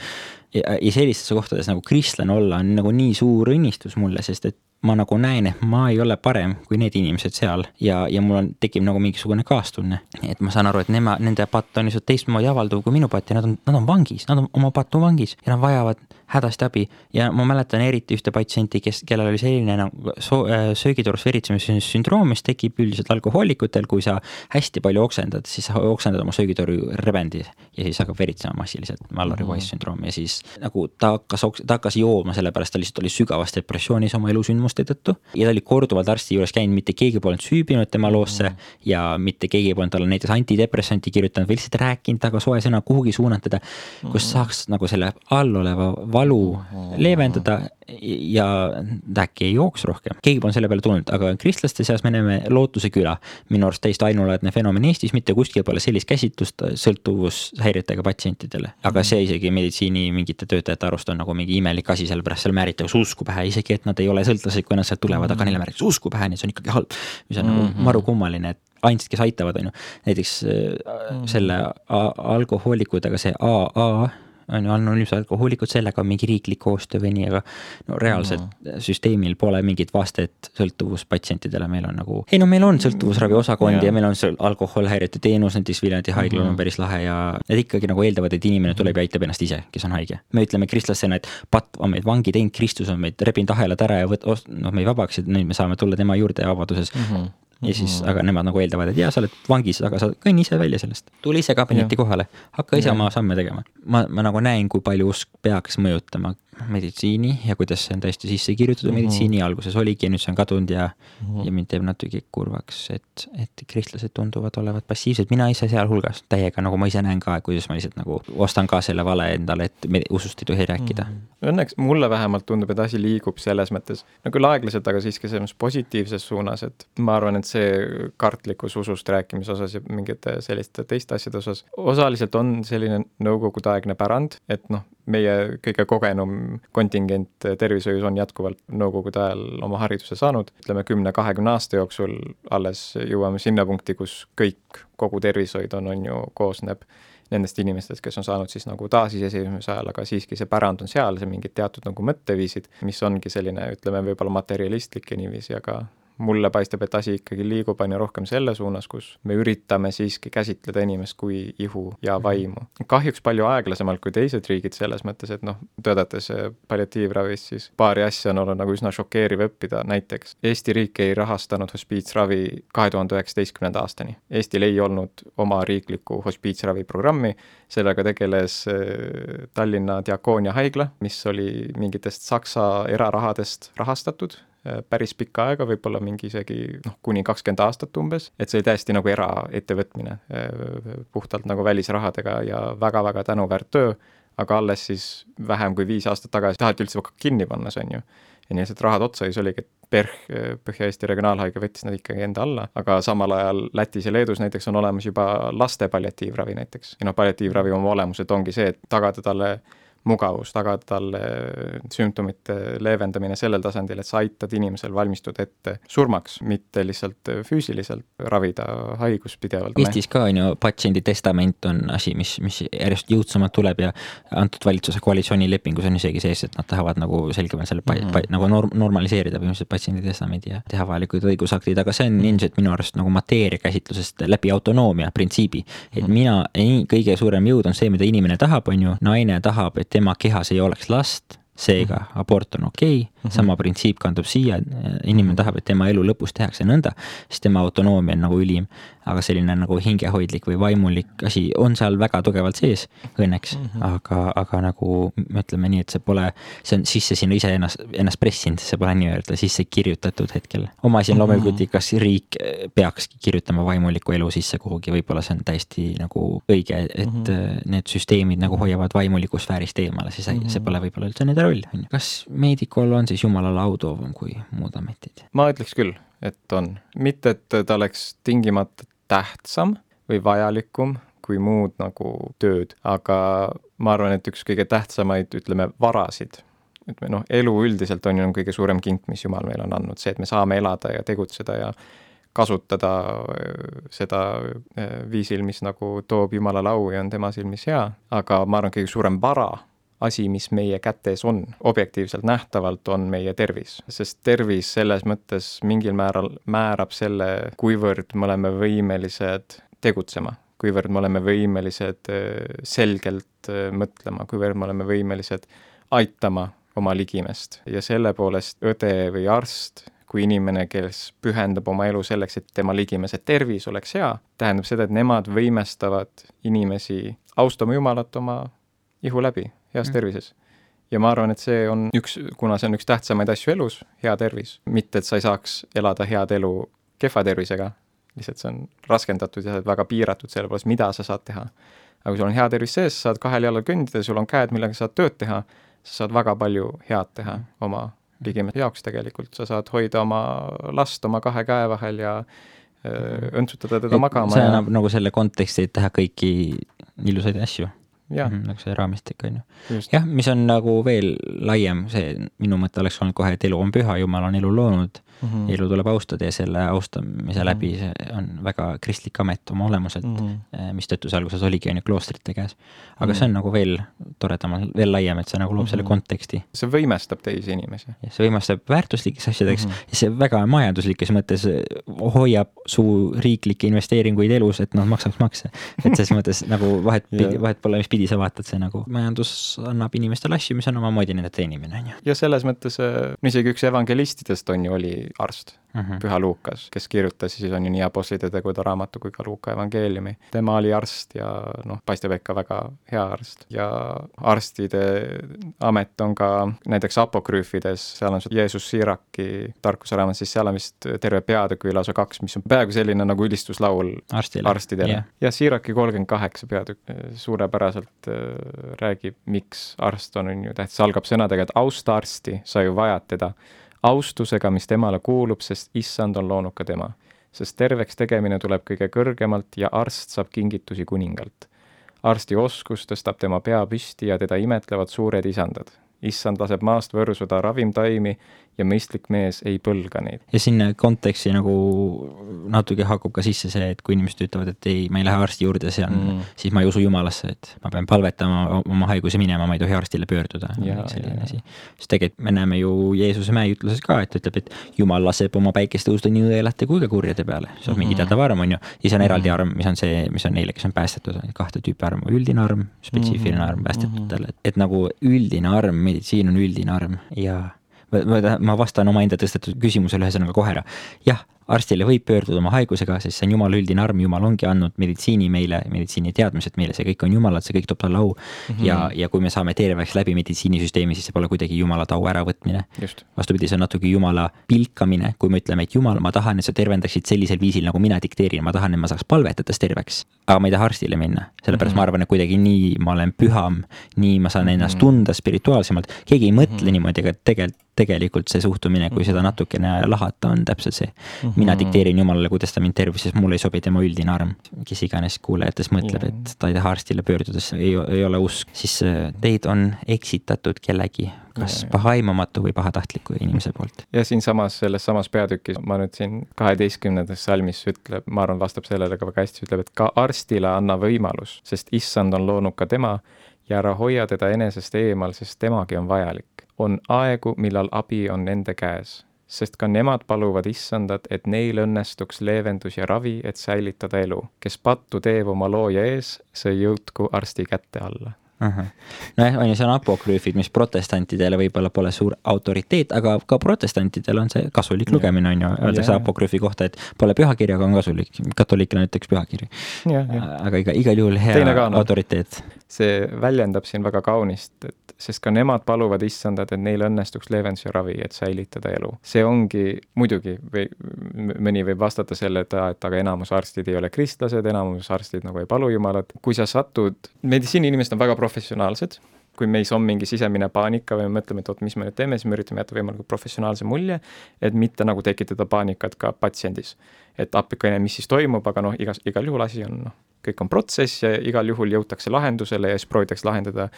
ja, ja sellistes kohtades nagu kristlane olla on nagu nii suur õnnistus mulle, sest et ma nagu näen, et ma ei ole parem kui need inimesed seal ja, ja mul on, tekib nagu mingisugune kaastunne. et ma saan aru, et nema, nende patt on lihtsalt teistmoodi avalduv kui minu patt ja nad on, nad on vangis, nad on oma patu vangis ja nad vajavad hädasti abi. ja ma mäletan eriti ühte patsienti, kes, kellel oli selline nagu so, söögitorus veritsemise sündroom, mis tekib üldiselt alkohoolikutel, kui sa hästi palju oksendad, siis sa oksendad oma söögitoru rebendi ja siis hakkab veritsema massiliselt, Mallory Wise sündroom ja siis nagu ta hakkas, ta hakkas jooma, sellepärast ta lihtsalt oli sügavas depressioonis oma elusündmuste tõttu. ja ta oli korduvalt arsti juures käinud, mitte keegi polnud süübinud tema loosse mm -hmm. ja mitte keegi polnud talle näiteks antidepressanti kirjutanud või lihtsalt rääkinud temaga soe sõna, kuhugi suunatada. kus saaks nagu selle alloleva valu leevendada ja ta äkki ei jooks rohkem. keegi polnud selle peale tulnud, aga kristlaste seas me näeme Lootuse küla. minu arust täiesti ainulaadne fenomen Eestis, mitte kuskil pole sellist käsitlust sõltuvushäiretega patsientidele. aga see isegi meditsiini mingite töötajate arust on nagu mingi imelik asi, sellepärast seal määritakse usku pähe, isegi et nad ei ole sõltlased, kui nad sealt tulevad, aga neile määritakse usku pähe, nii et see on ikkagi halb. mis on mm -hmm. nagu maru kummaline, et ainsad, kes aitavad, on ju, näiteks äh, selle alkohoolikud, aga see AA on ju anonüümsed alkohoolikud, sellega on mingi riiklik koostöö või nii, aga no reaalselt mm. süsteemil pole mingit vastet sõltuvuspatsientidele, meil on nagu, ei no meil on sõltuvusraviosakond ja. ja meil on alkoholhäirete teenus, näiteks Viljandi haiglal mm. on päris lahe ja need ikkagi nagu eeldavad, et inimene tuleb ja aitab ennast ise, kes on haige. me ütleme kristlastena, et patt on meid vangi teinud, Kristus on meid rebinud ahelad ära ja võt-, noh, meid vabaks ja nüüd me saame tulla tema juurde vabaduses mm. -hmm ja siis, aga nemad nagu eeldavad, et jaa, sa oled vangis, aga sa kõnni ise välja sellest. tule ise kabinetti kohale, hakka ise oma samme tegema. ma, ma nagu näen, kui palju usk peaks mõjutama meditsiini ja kuidas see on täiesti sisse kirjutatud mm -hmm. meditsiini, alguses oligi ja nüüd see on kadunud ja mm, -hmm. ja mind teeb natuke kurvaks, et, et kristlased tunduvad olevat passiivsed, mina ise sealhulgas täiega, nagu ma ise näen ka, kuidas ma lihtsalt nagu ostan ka selle vale endale, et me usust ei tohi rääkida mm. -hmm. Õnneks mulle vähemalt tundub, et asi liigub selles mõttes, no küll aeglaselt, aga siiski selles positiivses suunas, et ma arvan, et see kartlikkus usust rääkimise osas ja mingite selliste teiste asjade osas osaliselt on selline nõukogudeaegne pärand, et noh, meie kõige kogenum kontingent tervishoius on jätkuvalt nõukogude ajal oma hariduse saanud, ütleme kümne-kahekümne aasta jooksul alles jõuame sinna punkti, kus kõik, kogu tervishoid on, on ju, koosneb nendest inimestest, kes on saanud siis nagu taasiseseisvumise ajal, aga siiski see pärand on seal, see mingid teatud nagu mõtteviisid, mis ongi selline, ütleme võib-olla materialistlik ja niiviisi, aga mulle paistab, et asi ikkagi liigub aina rohkem selle suunas, kus me üritame siiski käsitleda inimest kui ihu ja mhm. vaimu. kahjuks palju aeglasemalt kui teised riigid selles mõttes, et noh, töötades palliatiivravis, siis paari asja on olnud nagu üsna šokeeriv õppida, näiteks Eesti riik ei rahastanud hospiitsravi kahe tuhande üheksateistkümnenda aastani. Eestil ei olnud oma riiklikku hospiitsraviprogrammi, sellega tegeles äh, Tallinna Diakoonia haigla, mis oli mingitest Saksa erarahadest rahastatud päris pikka aega, võib-olla mingi isegi noh, kuni kakskümmend aastat umbes, et see oli täiesti nagu eraettevõtmine, äh, puhtalt nagu välisrahadega ja väga-väga tänuväärt töö, aga alles siis vähem kui viis aastat tagasi taheti üldse kinni panna, see on ju. ja nii lihtsalt rahad otsa ja siis oligi, et PERH, äh, Põhja-Eesti Regionaalhaigla võttis nad ikkagi enda alla, aga samal ajal Lätis ja Leedus näiteks on olemas juba laste palliatiivravi näiteks. ja noh, palliatiivravi oma olemuselt ongi see, et tagada talle mugavus, tagada talle sümptomite leevendamine sellel tasandil, et sa aitad inimesel valmistuda ette surmaks, mitte lihtsalt füüsiliselt ravida haigust pidevalt. Eestis ka on ju patsiendi testament on asi, mis, mis järjest jõudsamalt tuleb ja antud valitsuse koalitsioonilepingus on isegi sees, et nad tahavad nagu selgemalt selle mm -hmm. nagu norm-, normaliseerida põhimõtteliselt patsiendi testamendi ja teha vajalikud õigusaktid, aga see on -hmm. ilmselt minu arust nagu mateeria käsitlusest läbi autonoomia printsiibi. et -hmm. mina, kõige suurem jõud on see, mida inimene tahab, on ju, naine tahab, et tema kehas ei oleks last, seega mhm. abort on okei okay, mm, -hmm. sama printsiip kandub siia, inimene tahab, et tema elu lõpus tehakse nõnda, siis tema autonoomia on nagu ülim aga selline nagu hingehoidlik või vaimulik asi on seal väga tugevalt sees õnneks mm, -hmm. aga, aga nagu ütleme nii, et see pole, see on sisse sinna iseennast, ennast pressinud, see pole nii-öelda sisse kirjutatud hetkel. oma asi on loomulikult -hmm. kas riik peakski kirjutama vaimuliku elu sisse kuhugi, võib-olla see on täiesti nagu õige, et mm -hmm. need süsteemid nagu hoiavad vaimuliku sfäärist eemale, siis mm -hmm. see pole võib-olla üldse nende roll, on ju. kas meedikul on siis jumalale autoovam kui muud ametid? ma ütleks küll, et on, mitte et ta oleks tingimata tähtsam või vajalikum kui muud nagu tööd, aga ma arvan, et üks kõige tähtsamaid, ütleme, varasid, et me noh, elu üldiselt on ju kõige suurem kink, mis Jumal meile on andnud, see, et me saame elada ja tegutseda ja kasutada äh, seda äh, viisil, mis nagu toob Jumalale au ja on tema silmis hea, aga ma arvan, kõige suurem vara asi, mis meie kätes on, objektiivselt nähtavalt, on meie tervis. sest tervis selles mõttes mingil määral määrab selle, kuivõrd me oleme võimelised tegutsema, kuivõrd me oleme võimelised äh, selgelt äh, mõtlema, kuivõrd me oleme võimelised aitama oma ligimest ja selle poolest õde või arst kui inimene, kes pühendab oma elu selleks, et tema ligimese tervis oleks hea, tähendab seda, et nemad võimestavad inimesi austama Jumalat oma ihu läbi, heas mm. tervises. ja ma arvan, et see on üks, kuna see on üks tähtsamaid asju elus, hea tervis, mitte et sa ei saaks elada head elu kehva tervisega, lihtsalt see on raskendatud ja sa oled väga piiratud selle poolest, mida sa saad teha. aga kui sul on hea tervis sees, sa saad kahel jalal kõndida, sul on käed, millega saad tööd teha, sa saad väga palju head teha mm. oma ligimese jaoks tegelikult, sa saad hoida oma last oma kahe käe vahel ja öö, õntsutada teda et magama. see annab ja... nagu selle konteksti, et teha kõiki ilusaid asju Mm -hmm, nagu see raamistik on ju. jah, mis on nagu veel laiem, see minu mõte oleks olnud kohe, et elu on püha, jumal on elu loonud mm. -hmm. elu tuleb austada ja selle austamise läbi mhm. see on väga kristlik amet oma olemuselt mm, -hmm. mistõttu see alguses oligi on ju kloostrite käes. aga mm -hmm. see on nagu veel toredam, veel laiem, et see nagu loob mm -hmm. selle mhm. konteksti. see võimestab teisi inimesi. see võimestab väärtuslikeks asjadeks mm -hmm. ja see väga majanduslikes mõttes hoiab su riiklikke investeeringuid elus, et nad maksaks makse. et selles mõttes nagu vahet, [LAUGHS] vahet pole, mis pidi sa vaatad, see nagu majandus annab inimestele asju, mis on omamoodi nende teenimine, on ju. ja selles mõttes äh, isegi üks evangelistidest on ju, oli arst mm, -hmm. Püha Luukas, kes kirjutas siis on ju nii Apostlite tegude raamatu kui ka Luuka evangeeliumi. tema oli arst ja noh, paistab ikka väga hea arst ja arstide amet on ka näiteks apokrüüfides, seal on see Jeesus Siiraki tarkuse raamat, siis seal on vist terve peatükk või lausa kaks, mis on peaaegu selline nagu ülistuslaul Arstile. arstidele yeah.. ja Siiraki kolmkümmend kaheksa peatükk suurepäraselt äh, räägib, miks arst on, on ju tähtis, algab sõnadega, et austa arsti, sa ju vajad teda austusega, mis temale kuulub, sest issand on loonud ka tema. sest terveks tegemine tuleb kõige kõrgemalt ja arst saab kingitusi kuningalt. arsti oskus tõstab tema pea püsti ja teda imetlevad suured isandad. issand laseb maast võrsuda ravimtaimi ja mõistlik mees ei põlga neid. ja sinna konteksti nagu natuke haakub ka sisse see, et kui inimesed ütlevad, et ei, ma ei lähe arsti juurde, see on mm., siis ma ei usu jumalasse, et ma pean palvetama oma haiguse minema, ma ei tohi arstile pöörduda. selline asi. sest tegelikult me näeme ju Jeesuse mäeütluses ka, et ütleb, et jumal laseb oma päikest tõusta nii õelate kui ka kurjade peale. see on mm -hmm. mingi mhm. teatav arm, on ju. ja see on eraldi arm, mis on see, mis on neile, kes on päästetud, kahte tüüpi arm, üldine arm, spetsiifiline arm päästetutele, et, et nagu üldine arm, meditsiin on üldine arm ja ma, ma vastan omaenda tõstetud küsimusele ühesõnaga kohe ära. jah, arstile võib pöörduda oma haigusega, sest see on jumala üldine arm, jumal ongi andnud meditsiini meile, meditsiiniteadmised meile, see kõik on jumalalt, see kõik toob talle au mm. -hmm. ja, ja kui me saame terveks läbi meditsiinisüsteemi, siis see pole kuidagi jumala au äravõtmine. vastupidi, see on natuke jumala pilkamine, kui me ütleme, et jumal, ma tahan, et sa tervendaksid sellisel viisil, nagu mina dikteerin, ma tahan, et ma saaks palvetades terveks. aga ma ei taha arstile minna, sellepärast mm -hmm. ma arvan, et kuidagi nii ma olen püham, nii ma saan ennast mhm. tunda spirituaalsemalt, keegi ei mõtle mm -hmm. niimoodi, aga tegelikult tegelikult see suhtumine, kui seda mhm. natukene lahata, on täpselt see mm. -hmm mina mm. dikteerin Jumalale, kuidas ta mind tervis, sest mulle ei sobi tema üldine arm. kes iganes kuulajatest mõtleb, et ta ei taha arstile pöördudes, ei, ei ole usk, siis äh, teid on eksitatud kellegi kas pahaimamatu või pahatahtliku inimese poolt. ja siinsamas, selles samas peatükis, ma nüüd siin kaheteistkümnendas salmis ütleb, ma arvan, vastab sellele ka väga hästi, ütleb, et ka arstile anna võimalus, sest issand on loonud ka tema ja ära hoia teda enesest eemal, sest temagi on vajalik. on aegu, millal abi on nende käes sest ka nemad paluvad issandat, et neil õnnestuks leevendus ja ravi, et säilitada elu. kes pattu teeb oma looja ees, see jõudku arsti kätte alla nojah, on ju, see on apokrüüfid, mis protestantidele võib-olla pole suur autoriteet, aga ka protestantidel on see kasulik lugemine, on ju, öeldakse apokrüüfi kohta, et pole pühakirjaga, on kasulik, katoliikina ütleks pühakiri. aga iga, igal juhul hea autoriteet. See väljendab siin väga kaunist, et sest ka nemad paluvad issandat, et neil õnnestuks leevendus ja ravi, et säilitada elu. see ongi, muidugi või mõni võib vastata selle, et et aga enamus arstid ei ole kristlased, enamus arstid nagu ei palu Jumalat. kui sa satud, meditsiiniinimesed on väga professionaalsed, kui meis on mingi sisemine paanika või me mõtleme, et oot, mis me nüüd teeme, siis me üritame jätta võimalikult professionaalse mulje, et mitte nagu tekitada paanikat ka patsiendis. et appikene, mis siis toimub, aga noh, igas, igal juhul asi on noh, kõik on protsess ja igal juhul jõutakse lahendusele ja siis proovitakse lahendada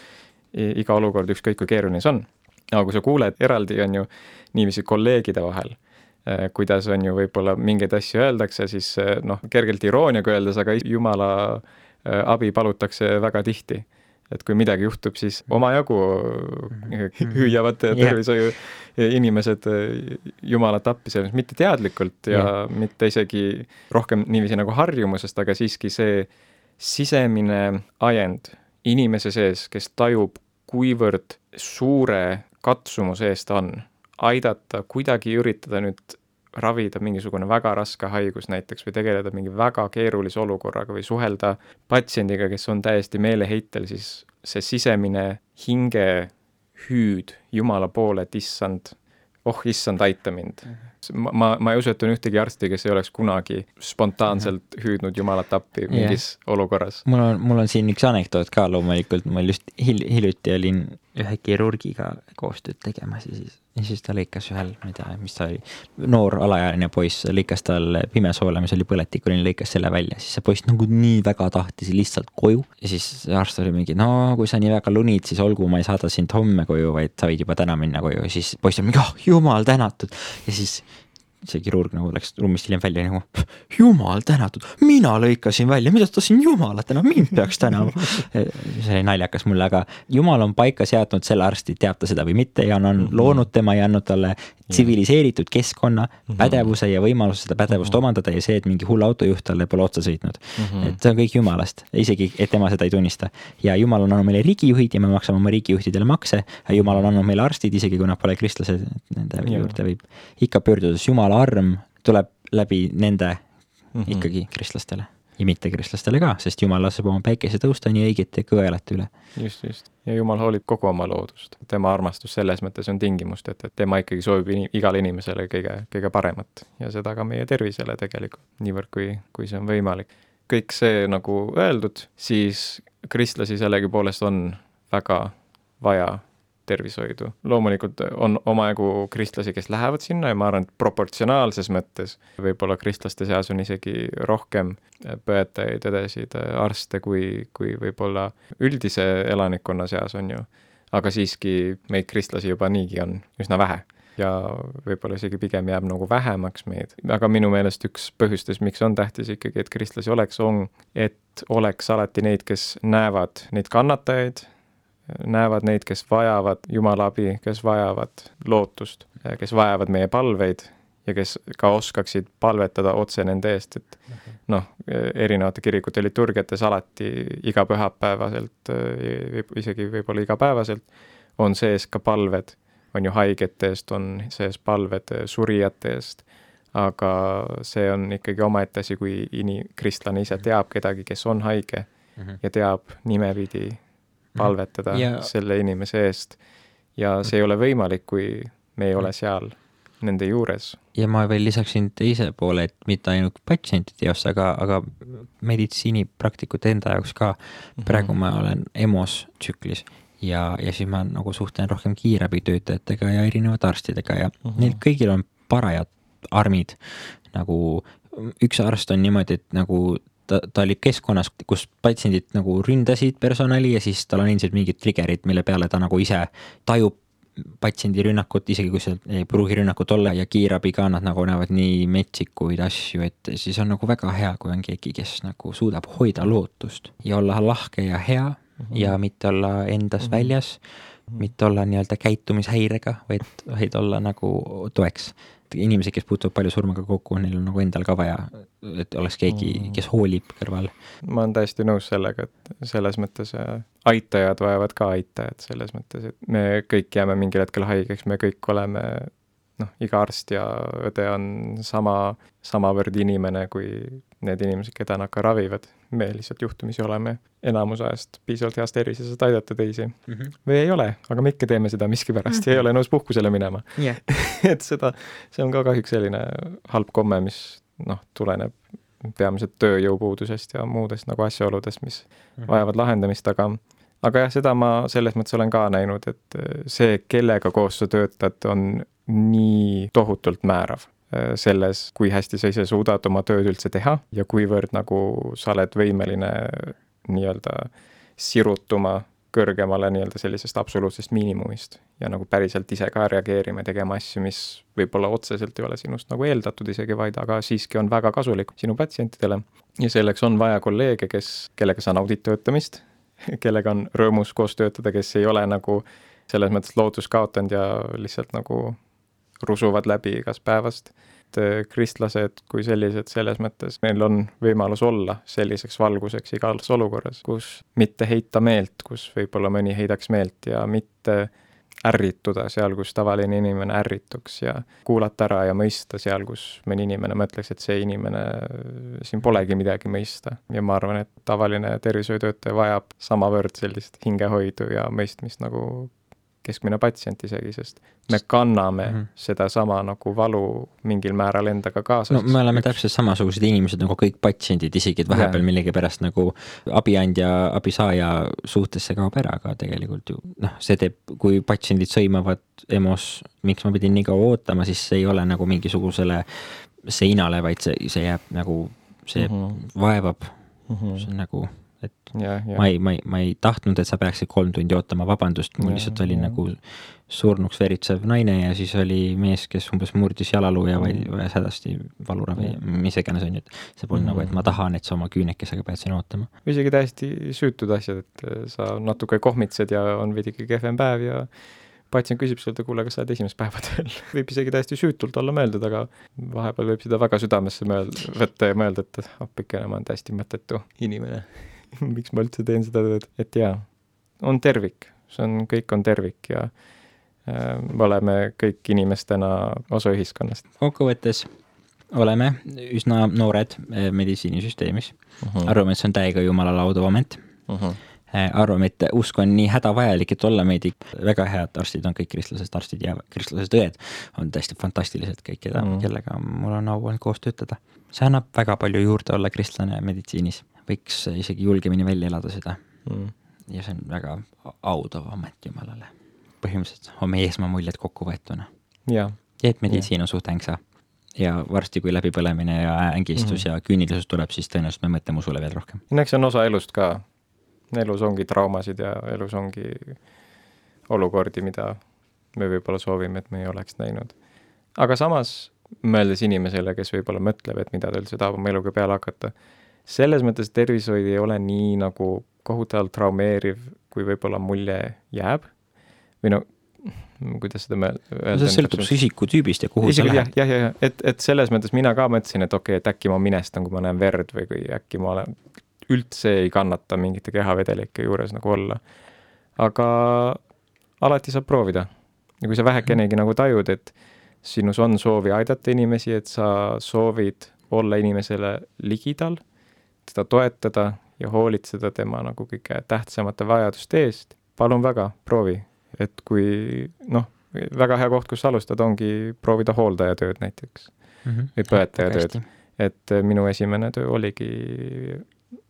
iga olukord, ükskõik kui keeruline see on. aga kui sa kuuled eraldi, on ju, niiviisi kolleegide vahel, eh, kuidas on ju võib-olla mingeid asju öeldakse, siis eh, noh, kergelt irooniaga öeldes, aga jumala eh, abi palutakse väga tihti et kui midagi juhtub, siis omajagu [LAUGHS] hüüavad tervishoiu inimesed Jumalat appi, selles mitte teadlikult ja yeah. mitte isegi rohkem niiviisi nagu harjumusest, aga siiski see sisemine ajend inimese sees, kes tajub, kuivõrd suure katsumuse ees ta on, aidata, kuidagi üritada nüüd ravida mingisugune väga raske haigus näiteks või tegeleda mingi väga keerulise olukorraga või suhelda patsiendiga, kes on täiesti meeleheitel, siis see sisemine hingehüüd Jumala poole, et issand, oh issand, aita mind -hmm ma, ma ei usu, et on ühtegi arsti, kes ei oleks kunagi spontaanselt hüüdnud Jumalat appi mingis yeah. olukorras. mul on, mul on siin üks anekdoot ka loomulikult, ma just hil-, hiljuti olin ühe kirurgiga koostööd tegemas ja siis, ja siis ta lõikas ühel, ma ei tea, mis ta oli, noor alaealine poiss, lõikas tal pimesoole, mis oli põletikuline, lõikas selle välja, siis see poiss nagu nii väga tahtis lihtsalt koju. ja siis arst oli mingi, no kui sa nii väga lunid, siis olgu, ma ei saada sind homme koju, vaid sa võid juba täna minna koju ja siis poiss on mingi, oh jumal tänatud. ja siis see kirurg nagu läks ruumist hiljem välja nagu, jumal tänatud, mina lõikasin välja, mida ta siin jumalat tänab, mind peaks tänama. [LAUGHS] see oli naljakas mulle, aga jumal on paika seadnud selle arsti, teab ta seda või mitte ja on, on mhm. loonud tema ja andnud talle tsiviliseeritud keskkonna, mhm. pädevuse ja võimaluse seda pädevust mhm. omandada ja see, et mingi hull autojuht talle pole otsa sõitnud. et see on kõik jumalast, isegi et tema seda ei tunnista. ja jumal on andnud meile riigijuhid ja me maksame oma riigijuhtidele makse ja jumal on andnud meile arstid, isegi kui nad pole kristlased, nende juurde võib ikka jumal jumala arm tuleb läbi nende mm -hmm. ikkagi kristlastele ja mittekristlastele ka, sest Jumal laseb oma päikese tõusta nii õigete kõelate üle. just, just. ja Jumal hoolib kogu oma loodust. tema armastus selles mõttes on tingimust, et, et tema ikkagi soovib in igale inimesele kõige, kõige paremat ja seda ka meie tervisele tegelikult, niivõrd kui, kui see on võimalik. kõik see nagu öeldud, siis kristlasi sellegipoolest on väga vaja tervishoidu. loomulikult on omajagu kristlasi, kes lähevad sinna ja ma arvan, et proportsionaalses mõttes võib-olla kristlaste seas on isegi rohkem põetajaid, õdesid, arste, kui, kui võib-olla üldise elanikkonna seas on ju. aga siiski meid kristlasi juba niigi on üsna vähe ja võib-olla isegi pigem jääb nagu vähemaks meid. aga minu meelest üks põhjustes, miks on tähtis ikkagi, et kristlasi oleks, on, et oleks alati neid, kes näevad neid kannatajaid näevad neid, kes vajavad Jumala abi, kes vajavad lootust, kes vajavad meie palveid ja kes ka oskaksid palvetada otse nende eest, et noh, erinevate kirikute liturgiates alati iga pühapäevaselt, isegi võib-olla igapäevaselt, on sees ka palved, on ju haigete eest, on sees palved surijate eest, aga see on ikkagi omaette asi, kui ini-, kristlane ise teab kedagi, kes on haige mhm. ja teab nimepidi palvetada ja... selle inimese eest. ja see ei ole võimalik, kui me ei ole seal nende juures. ja ma veel lisaksin teise poole, et mitte ainult patsientide jaoks, aga, aga meditsiinipraktikute enda jaoks ka. Mhm. praegu ma olen EMO-s tsüklis ja, ja siis ma nagu suhtlen rohkem kiirabitöötajatega ja erinevate arstidega ja mm -hmm. neil kõigil on parajad armid. nagu üks arst on niimoodi, et nagu ta, ta oli keskkonnas, kus patsiendid nagu ründasid personali ja siis tal on endiselt mingid trigger'id, mille peale ta nagu ise tajub patsiendi rünnakut, isegi kui see ei pruugi rünnakut olla ja kiirabiga nad nagu näevad nii metsikuid asju, et siis on nagu väga hea, kui on keegi, kes nagu suudab hoida lootust ja olla lahke ja hea mm -hmm. ja mitte olla endas mm -hmm. väljas, mitte olla nii-öelda käitumishäirega, vaid, vaid olla nagu toeks inimesed, kes puutuvad palju surmaga kokku, neil on nagu endal ka vaja, et oleks keegi, mm. kes hoolib kõrval. ma olen täiesti nõus sellega, et selles mõttes äh, aitajad vajavad ka aitajat, selles mõttes, et me kõik jääme mingil hetkel haigeks, me kõik oleme noh, iga arst ja õde on sama, samavõrd inimene kui need inimesed, keda nad ka ravivad. me lihtsalt juhtumisi oleme enamus ajast piisavalt heas tervises, et aidata teisi mm. -hmm. või ei ole, aga me ikka teeme seda miskipärast mm -hmm. ja ei ole nõus puhkusele minema yeah. [LAUGHS] et seda, see on ka kahjuks selline halb komme, mis noh, tuleneb peamiselt tööjõupuudusest ja muudest nagu asjaoludest, mis mm -hmm. vajavad lahendamist, aga aga jah, seda ma selles mõttes olen ka näinud, et see, kellega koos sa töötad, on nii tohutult määrav selles, kui hästi sa ise suudad oma tööd üldse teha ja kuivõrd nagu sa oled võimeline nii-öelda sirutuma kõrgemale nii-öelda sellisest absoluutsest miinimumist ja nagu päriselt ise ka reageerima tegema asju, mis võib-olla otseselt ei ole sinust nagu eeldatud isegi, vaid aga siiski on väga kasulik sinu patsientidele. ja selleks on vaja kolleege, kes, kellega sa naudid töötamist, kellega on rõõmus koos töötada, kes ei ole nagu selles mõttes lootust kaotanud ja lihtsalt nagu rusuvad läbi igast päevast. et äh, kristlased kui sellised, selles mõttes neil on võimalus olla selliseks valguseks igas olukorras, kus mitte heita meelt, kus võib-olla mõni heidaks meelt ja mitte ärrituda seal, kus tavaline inimene ärrituks ja kuulata ära ja mõista seal, kus mõni inimene mõtleks, et see inimene, siin polegi midagi mõista. ja ma arvan, et tavaline tervishoiutöötaja vajab samavõrd sellist hingehoidu ja mõistmist nagu keskmine patsient isegi, sest me kanname mm -hmm. sedasama nagu valu mingil määral endaga kaasa. no me oleme üks... täpselt samasugused inimesed nagu kõik patsiendid, isegi et vahepeal millegipärast nagu abiandja, abisaaja suhtes see kaob ära ka tegelikult ju. noh, see teeb, kui patsiendid sõimavad EMO-s, miks ma pidin nii kaua ootama, siis see ei ole nagu mingisugusele seinale, vaid see, see jääb nagu, see mm -hmm. vaevab mm, -hmm. see on nagu et ja, ja. ma ei, ma ei, ma ei tahtnud, et sa peaksid kolm tundi ootama, vabandust, mul lihtsalt oli ja. nagu surnuks veritsev naine ja siis oli mees, kes umbes murdis jalaluu ja vajas mm. hädasti valuravi, mis iganes on ju, et see polnud mm. nagu, et ma tahan, et sa oma küünekesega pead siin ootama. isegi täiesti süütud asjad, et sa natuke kohmitsed ja on veidike kehvem päev ja patsient küsib sult, et kuule, kas sa oled esimest päeva tööl [LAUGHS] võib isegi täiesti süütult olla mõeldud, aga vahepeal võib seda väga südamesse mõelda, võtta ja mõelda, et appikene, ma olen täiesti mõttetu inimene [LAUGHS] miks ma üldse teen seda tööd, et jaa, on tervik, see on, kõik on tervik ja äh, me oleme kõik inimestena osa ühiskonnast. kokkuvõttes oleme üsna noored eh, meditsiinisüsteemis uh. -huh. arvame, et see on täiega jumala laudav amet uh. -huh. arvame, et usk on nii hädavajalik, et olla meedik. väga head arstid on kõik kristlased arstid ja kristlased õed on täiesti fantastilised kõik, keda -huh. kellega mul on au olnud koos töötada. see annab väga palju juurde olla kristlane meditsiinis, võiks isegi julgemini välja elada seda. -huh. ja see on väga audav amet Jumalale. põhimõtteliselt on meie esmamuljed kokku võetuna. ja, ja et meditsiin on suht ängsa ja varsti, kui läbipõlemine ja ängistus mm -hmm. ja küünilisus tuleb, siis tõenäoliselt me mõtleme usule veel rohkem. no eks see on osa elust ka. elus ongi traumasid ja elus ongi olukordi, mida me võib-olla soovime, et me ei oleks näinud. aga samas, mõeldes inimesele, kes võib-olla mõtleb, et mida ta üldse tahab oma eluga peale hakata, selles mõttes tervishoid ei ole nii nagu kohutavalt traumeeriv, kui võib-olla mulje jääb. või no kuidas seda öelda. see sõltub su isikutüübist ja kuhu Isegi, sa lähed. jah, jah, jah, et, et selles mõttes mina ka mõtlesin, et okei okay,, et äkki ma minestan, kui ma näen verd või kui äkki ma olen, üldse ei kannata mingite kehavedelike juures nagu olla. aga alati saab proovida. ja kui sa vähekenegi nagu tajud, et sinus on soovi aidata inimesi, et sa soovid olla inimesele ligidal, teda toetada ja hoolitseda tema nagu kõige tähtsamate vajaduste eest, palun väga, proovi et kui noh, väga hea koht, kus alustada, ongi proovida hooldajatööd näiteks mm -hmm. või põetajatööd. et äh, minu esimene töö oligi,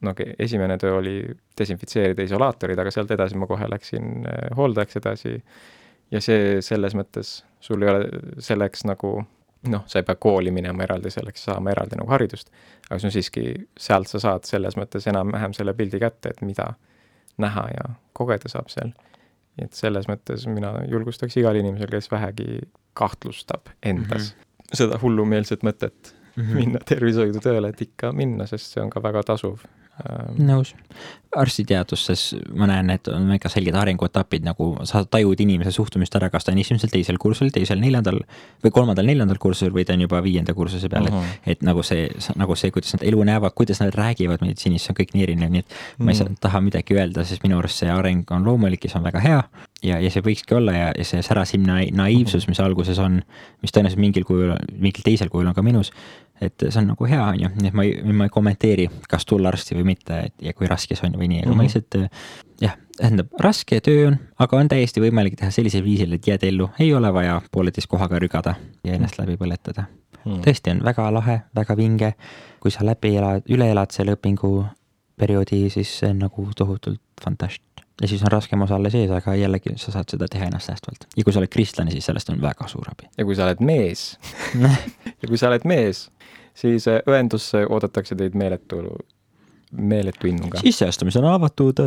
no esimene töö oli desinfitseerida isolaatorid, aga sealt edasi ma kohe läksin äh, hooldajaks edasi ja see selles mõttes, sul ei ole selleks nagu noh, sa ei pea kooli minema eraldi selleks, saama eraldi nagu haridust, aga see on siiski, sealt sa saad selles mõttes enam-vähem selle pildi kätte, et mida näha ja kogeda saab seal et selles mõttes mina julgustaks igal inimesel, kes vähegi kahtlustab endas mm -hmm. seda hullumeelset mõtet mm -hmm. minna tervishoidu tööle, et ikka minna, sest see on ka väga tasuv nõus. arstiteaduses ma näen, et on väga selged arenguetapid, nagu sa tajud inimese suhtumist ära, kas ta on esimesel, teisel kursusel, teisel, neljandal või kolmandal, neljandal kursusel või ta on juba viienda kursuse peal uh, -huh. et, et nagu see, nagu see, kuidas nad elu näevad, kuidas nad räägivad meditsiinis, see on kõik nii erinev, nii et -huh. ma ei saa, mm. taha midagi öelda, sest minu arust see areng on loomulik ja see on väga hea. ja, ja see võikski olla ja, ja see särasim naiivsus, mis alguses on, mis tõenäoliselt mingil kujul, mingil teisel kujul on ka minus et see on nagu hea, on ju, nii et ma ei, ma ei kommenteeri, kas tulla arsti või mitte, et ja kui raske see on või nii, aga mm -hmm. ma mhm. lihtsalt jah, tähendab, raske töö on, aga on täiesti võimalik teha sellisel viisil, et jääd ellu, ei ole vaja pooleteist kohaga rügada ja ennast läbi põletada mm. -hmm. tõesti on väga lahe, väga vinge, kui sa läbi elad, üle elad selle õpinguperioodi, siis see on nagu tohutult fantast ja siis on raskem osa alles ees, aga jällegi sa saad seda teha ennastsäästvalt. ja kui sa oled kristlane, siis sellest on väga suur abi. ja kui sa oled mees [LAUGHS] ja kui sa oled mees, siis äh, õendusse oodatakse teid meeletu, meeletu innuga. sisseastumised on avatud.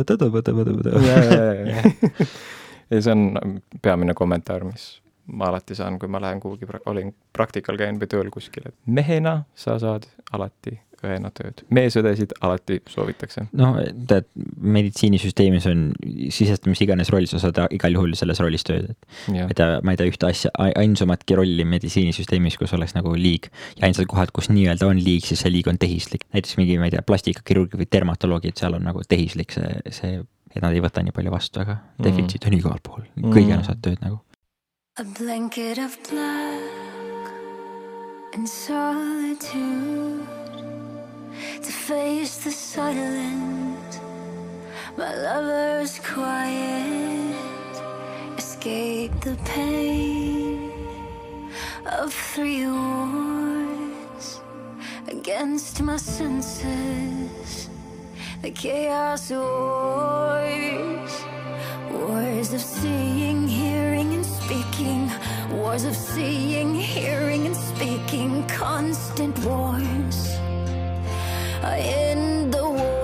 ja see on peamine kommentaar, mis ma alati saan, kui ma lähen kuhugi, olin praktikal käinud või tööl kuskil, et mehena sa saad alati õena tööd. meesõdesid alati soovitakse. no tead, meditsiinisüsteemis on sisesta mis iganes roll, sa saad igal juhul selles rollis tööd, et ma ei tea, ma ei tea ühte asja, ainsumatki rolli meditsiinisüsteemis, kus oleks nagu liig. ja ainsad kohad, kus nii-öelda on liig, siis see liig on tehislik. näiteks mingi, ma ei tea, plastikakirurgid või dermatoloogid, seal on nagu tehislik see, see, et nad ei võta nii palju vastu, aga mm. defitsiit on igal pool, kõigil mm. saad tööd nagu. A blanket of black and solitude to face the silence. My lover's quiet, escape the pain of three words against my senses. The chaos wars, wars of seeing, hearing, and speaking. Wars of seeing, hearing, and speaking, constant wars in the